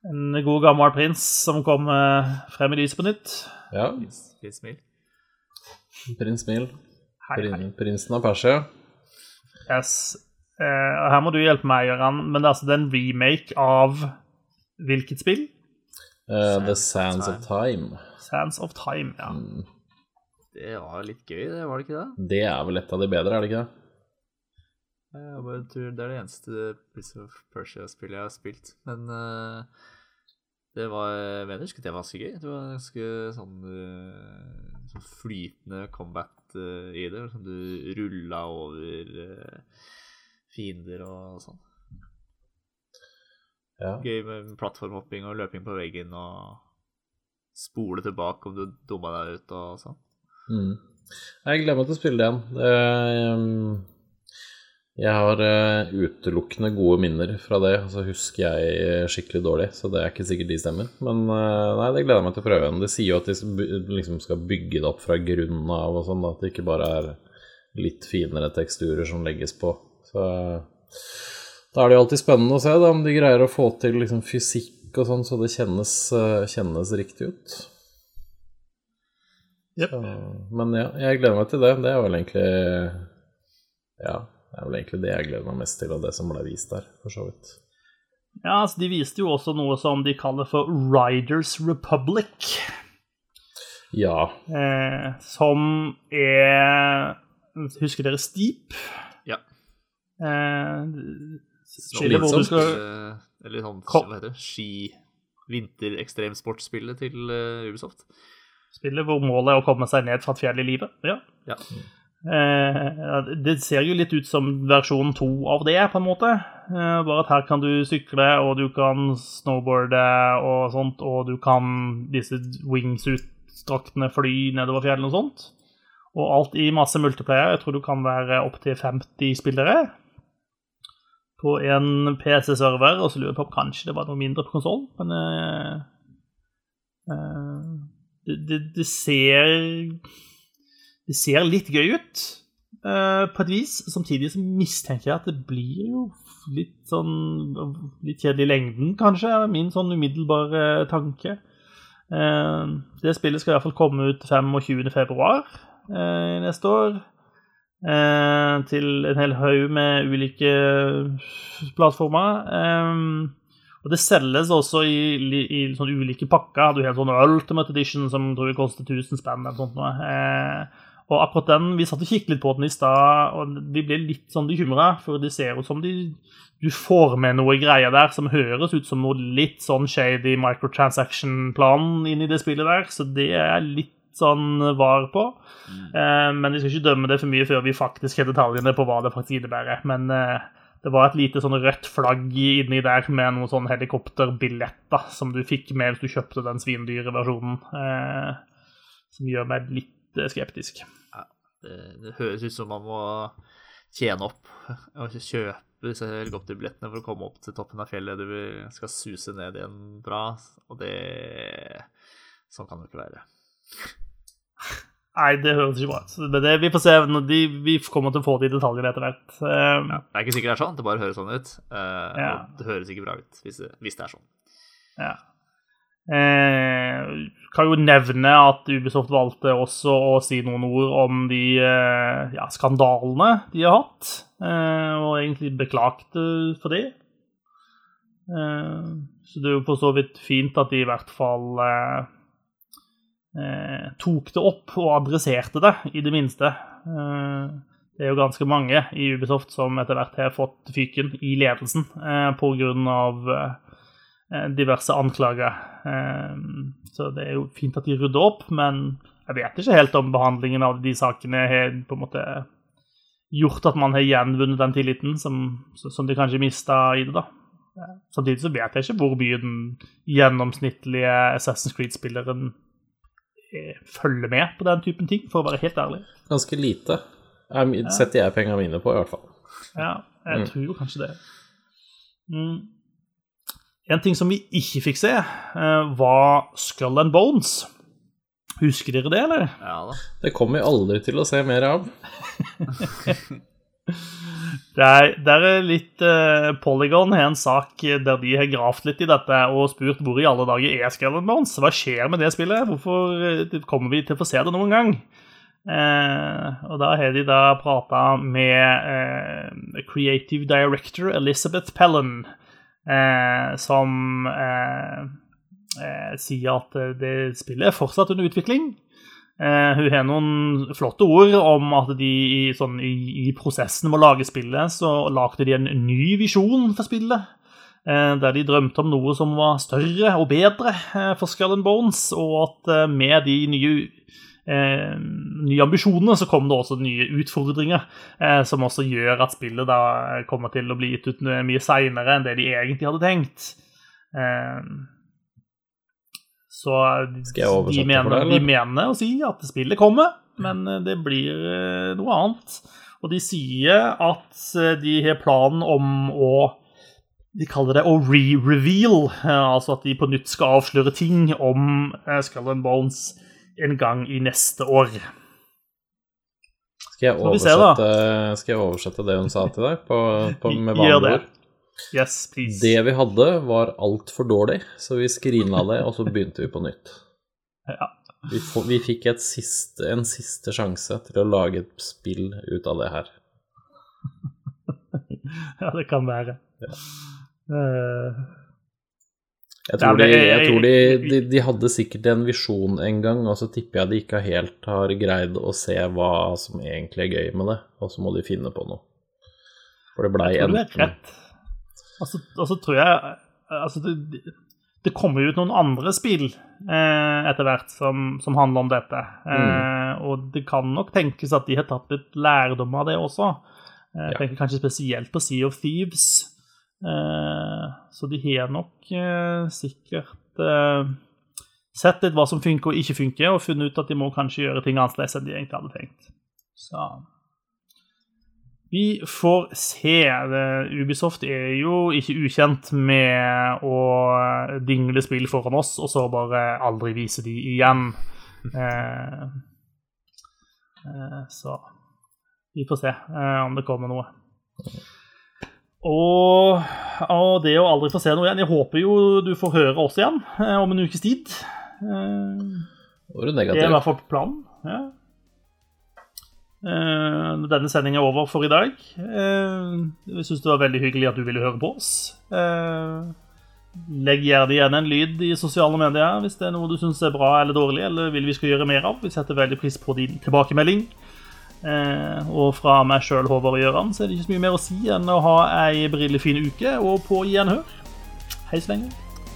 En god, gammel prins som kom frem i lyset på nytt. Ja. Prins Mil. Prins Mil. Prinsen av Persia. Yes. Eh, her må du hjelpe meg, Gøran, men det er altså en remake av hvilket spill? Uh, The Sands of Time. Sands of Time, ja. Mm. Det var litt gøy, det, var det ikke det? Det er vel et av de bedre, er det ikke det? Jeg bare tror det er det eneste Prince of Persia-spillet jeg har spilt. Men uh, det var Jeg mener, ikke husker det var ganske gøy. Det var ganske sånn, uh, sånn flytende combat uh, i det. Som du rulla over fiender og sånn. Ja. Gøy med plattformhopping og løping på veggen og spole tilbake om du dumma deg ut og sånn. Mm. Jeg gleder meg til å spille det igjen. Um, jeg har eh, utelukkende gode minner fra det, og så husker jeg skikkelig dårlig, så det er ikke sikkert de stemmer. Men eh, nei, det gleder jeg meg til å prøve igjen. De sier jo at de liksom skal bygge det opp fra grunnen av og sånn, at det ikke bare er litt finere teksturer som legges på. Så da er det jo alltid spennende å se da, om de greier å få til liksom, fysikk og sånn, så det kjennes, eh, kjennes riktig ut. Jep. Så, men ja, jeg gleder meg til det. Det er vel egentlig Ja, det er vel egentlig det jeg gleder meg mest til, og det som ble vist der, for så vidt. Ja, altså De viste jo også noe som de kaller for Riders Republic. Ja. Eh, som er Husker dere Steep? Ja. Eh, Slitsomt. skal Eh, Eller sånn, hva heter det, ski... Vinterekstremsportspillet til eh, Ubisoft. Spillet hvor målet er å komme seg ned fra et fjell i livet. Ja. Ja. Eh, det ser jo litt ut som versjon to av det, på en måte. Eh, bare at her kan du sykle, og du kan snowboarde og sånt, og du kan disse wingsuit-draktene fly nedover fjellet og sånt. Og alt i masse multiplayer. Jeg tror du kan være opptil 50 spillere på en PC-server, og så lurer jeg på om kanskje det var noe mindre på konsoll, men eh, eh, det, det, ser Det ser litt gøy ut uh, på et vis. Samtidig så mistenker jeg at det blir jo litt sånn Litt kjedelig i lengden, kanskje, er min sånn umiddelbare tanke. Uh, det spillet skal i hvert fall komme ut 25. februar eh, neste år. Til en hel haug med ulike plattformer. Eh, og det selges også i, i, i sånne ulike pakker. Du har en sånn Ultimate Edition som tror jeg koster 1000 spenn. eller sånt noe. Eh, og akkurat den, Vi satt og kikket litt på den i stad, og vi ble litt sånn bekymra. For det ser ut som de, du får med noe greier der som høres ut som noe litt sånn shady microtransaction-plan inn i det spillet der. Så det er litt sånn var på. Eh, men vi skal ikke dømme det for mye før vi faktisk har detaljene på hva det faktisk innebærer. Men eh, det var et lite sånn rødt flagg inni der med noen sånn helikopterbilletter som du fikk med hvis du kjøpte den svindyre versjonen. Eh, som gjør meg litt skeptisk. skeptisk. Det, det høres ut som man må tjene opp og kjøpe disse helikopterbillettene for å komme opp til toppen av fjellet du skal suse ned igjen bra, og det Sånn kan det ikke være. Nei, det høres ikke bra ut. Vi får se. når de, vi kommer til å få de detaljene etter hvert. Um, Ja, det er ikke sikkert det er sånn, det bare høres sånn ut. Uh, Ja. Og det høres ikke bra ut hvis det, hvis det er sånn. Ja. Eh, kan jo nevne at Ubisoft valgte også å si noen ord om de eh, ja, skandalene de har hatt, eh, og egentlig beklagte for det. Eh, så det er jo for så vidt fint at de i hvert fall tok det opp og adresserte det, i det minste. Eh, det er jo ganske mange i Ubisoft som etter hvert har fått fyken i ledelsen eh, av eh, eh, diverse anklager. Eh, Så det er jo fint at de rydder opp, men jeg vet ikke helt om behandlingen av de sakene har på en måte gjort at man har gjenvunnet den tilliten som, som de kanskje mista i det. da. Eh, Samtidig så vet jeg ikke hvor mye den gjennomsnittlige Assassin's Creed-spilleren eh, følger med på den typen ting, for å være helt ærlig. Ganske lite. jeg Setter jeg pengene mine på, i hvert fall. Ja, jeg Mm. tror jo kanskje det. Mm. En ting som vi ikke fikk se, eh, var Skull and Bones. Husker dere det, eller? Ja da. Det kommer vi aldri til å se mer av. Det er, det er litt uh, Polygon har en sak der de har gravd litt i dette og spurt hvor i alle dager er Skull Bones? Hva skjer med det spillet? Hvorfor eh, kommer vi til å få se det noen gang? Eh, og da har de da prata med eh, creative director Elizabeth Pellen, eh, som eh, sier at det spillet er fortsatt under utvikling. Eh, hun har noen flotte ord om at de sånn, i, i prosessen med å lage spillet, så lagde de en ny visjon for spillet. Eh, der de drømte om noe som var større og bedre eh, for Skull Bones, og at eh, med de nye, eh, nye ambisjonene så kom det også nye utfordringer, eh, som også gjør at spillet da kommer til å bli gitt ut mye seinere enn det de egentlig hadde tenkt. Eh, så de mener, deg, de mener å si at spillet kommer, men eh, det blir eh, noe annet. Og de sier at eh, de har planen om å De kaller det å re-reveal, altså at de på nytt skal avsløre ting om Skull and Bones en gang i neste år. Skal jeg, oversette, skal jeg oversette det hun sa til deg på, på, med vanlige det. ord? Yes, please. Det vi hadde, var altfor dårlig, så vi skrinla det, og så begynte vi på nytt. Ja. Vi, vi fikk et siste, en siste sjanse til å lage et spill ut av det her. ja, det kan være. Eh, Jeg tror, de, jeg- tror de, de, de hadde sikkert en visjon en gang, og så tipper jeg de ikke helt har greid å se hva som egentlig er gøy med det, og så må de finne på noe. For det blei enten rett. Og så tror jeg altså det, det kommer ut noen andre spill eh, etter hvert som, som handler om dette. Eh, og det kan nok tenkes at de har tatt litt lærdom av det også. Eh, jeg tenker kanskje spesielt på Sea of Thieves. Eh, så de har nok eh, sikkert eh, sett litt hva som funker og ikke funker, og funnet ut at de må kanskje gjøre ting annerledes enn de egentlig hadde tenkt. Så vi får se. Ubisoft er jo ikke ukjent med å dingle spill foran oss, og så bare aldri vise de igjen. Eh, eh, så vi får se eh, om det kommer noe. Og, og det å aldri få se noe igjen Jeg håper jo du får høre oss igjen om en ukes tid. Det er i hvert fall planen. Ja. Eh, denne sendingen er over for i dag. Vi jeg syns det var veldig hyggelig at du ville høre på oss. Eh, legg gjerne igjen en lyd i sosiale medier hvis det er noe du syns er bra eller dårlig, eller vil vi skal gjøre mer av. Vi setter veldig pris på din tilbakemelding. Eh, og fra meg sjøl, Håvard Gjøran, så er det ikke så mye mer å si enn å ha ei brillefin uke og på gjenhør. Hei så lenge.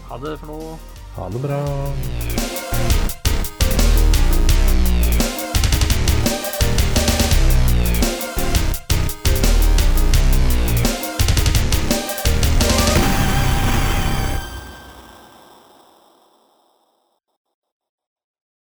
Ha det for nå. Ha det bra.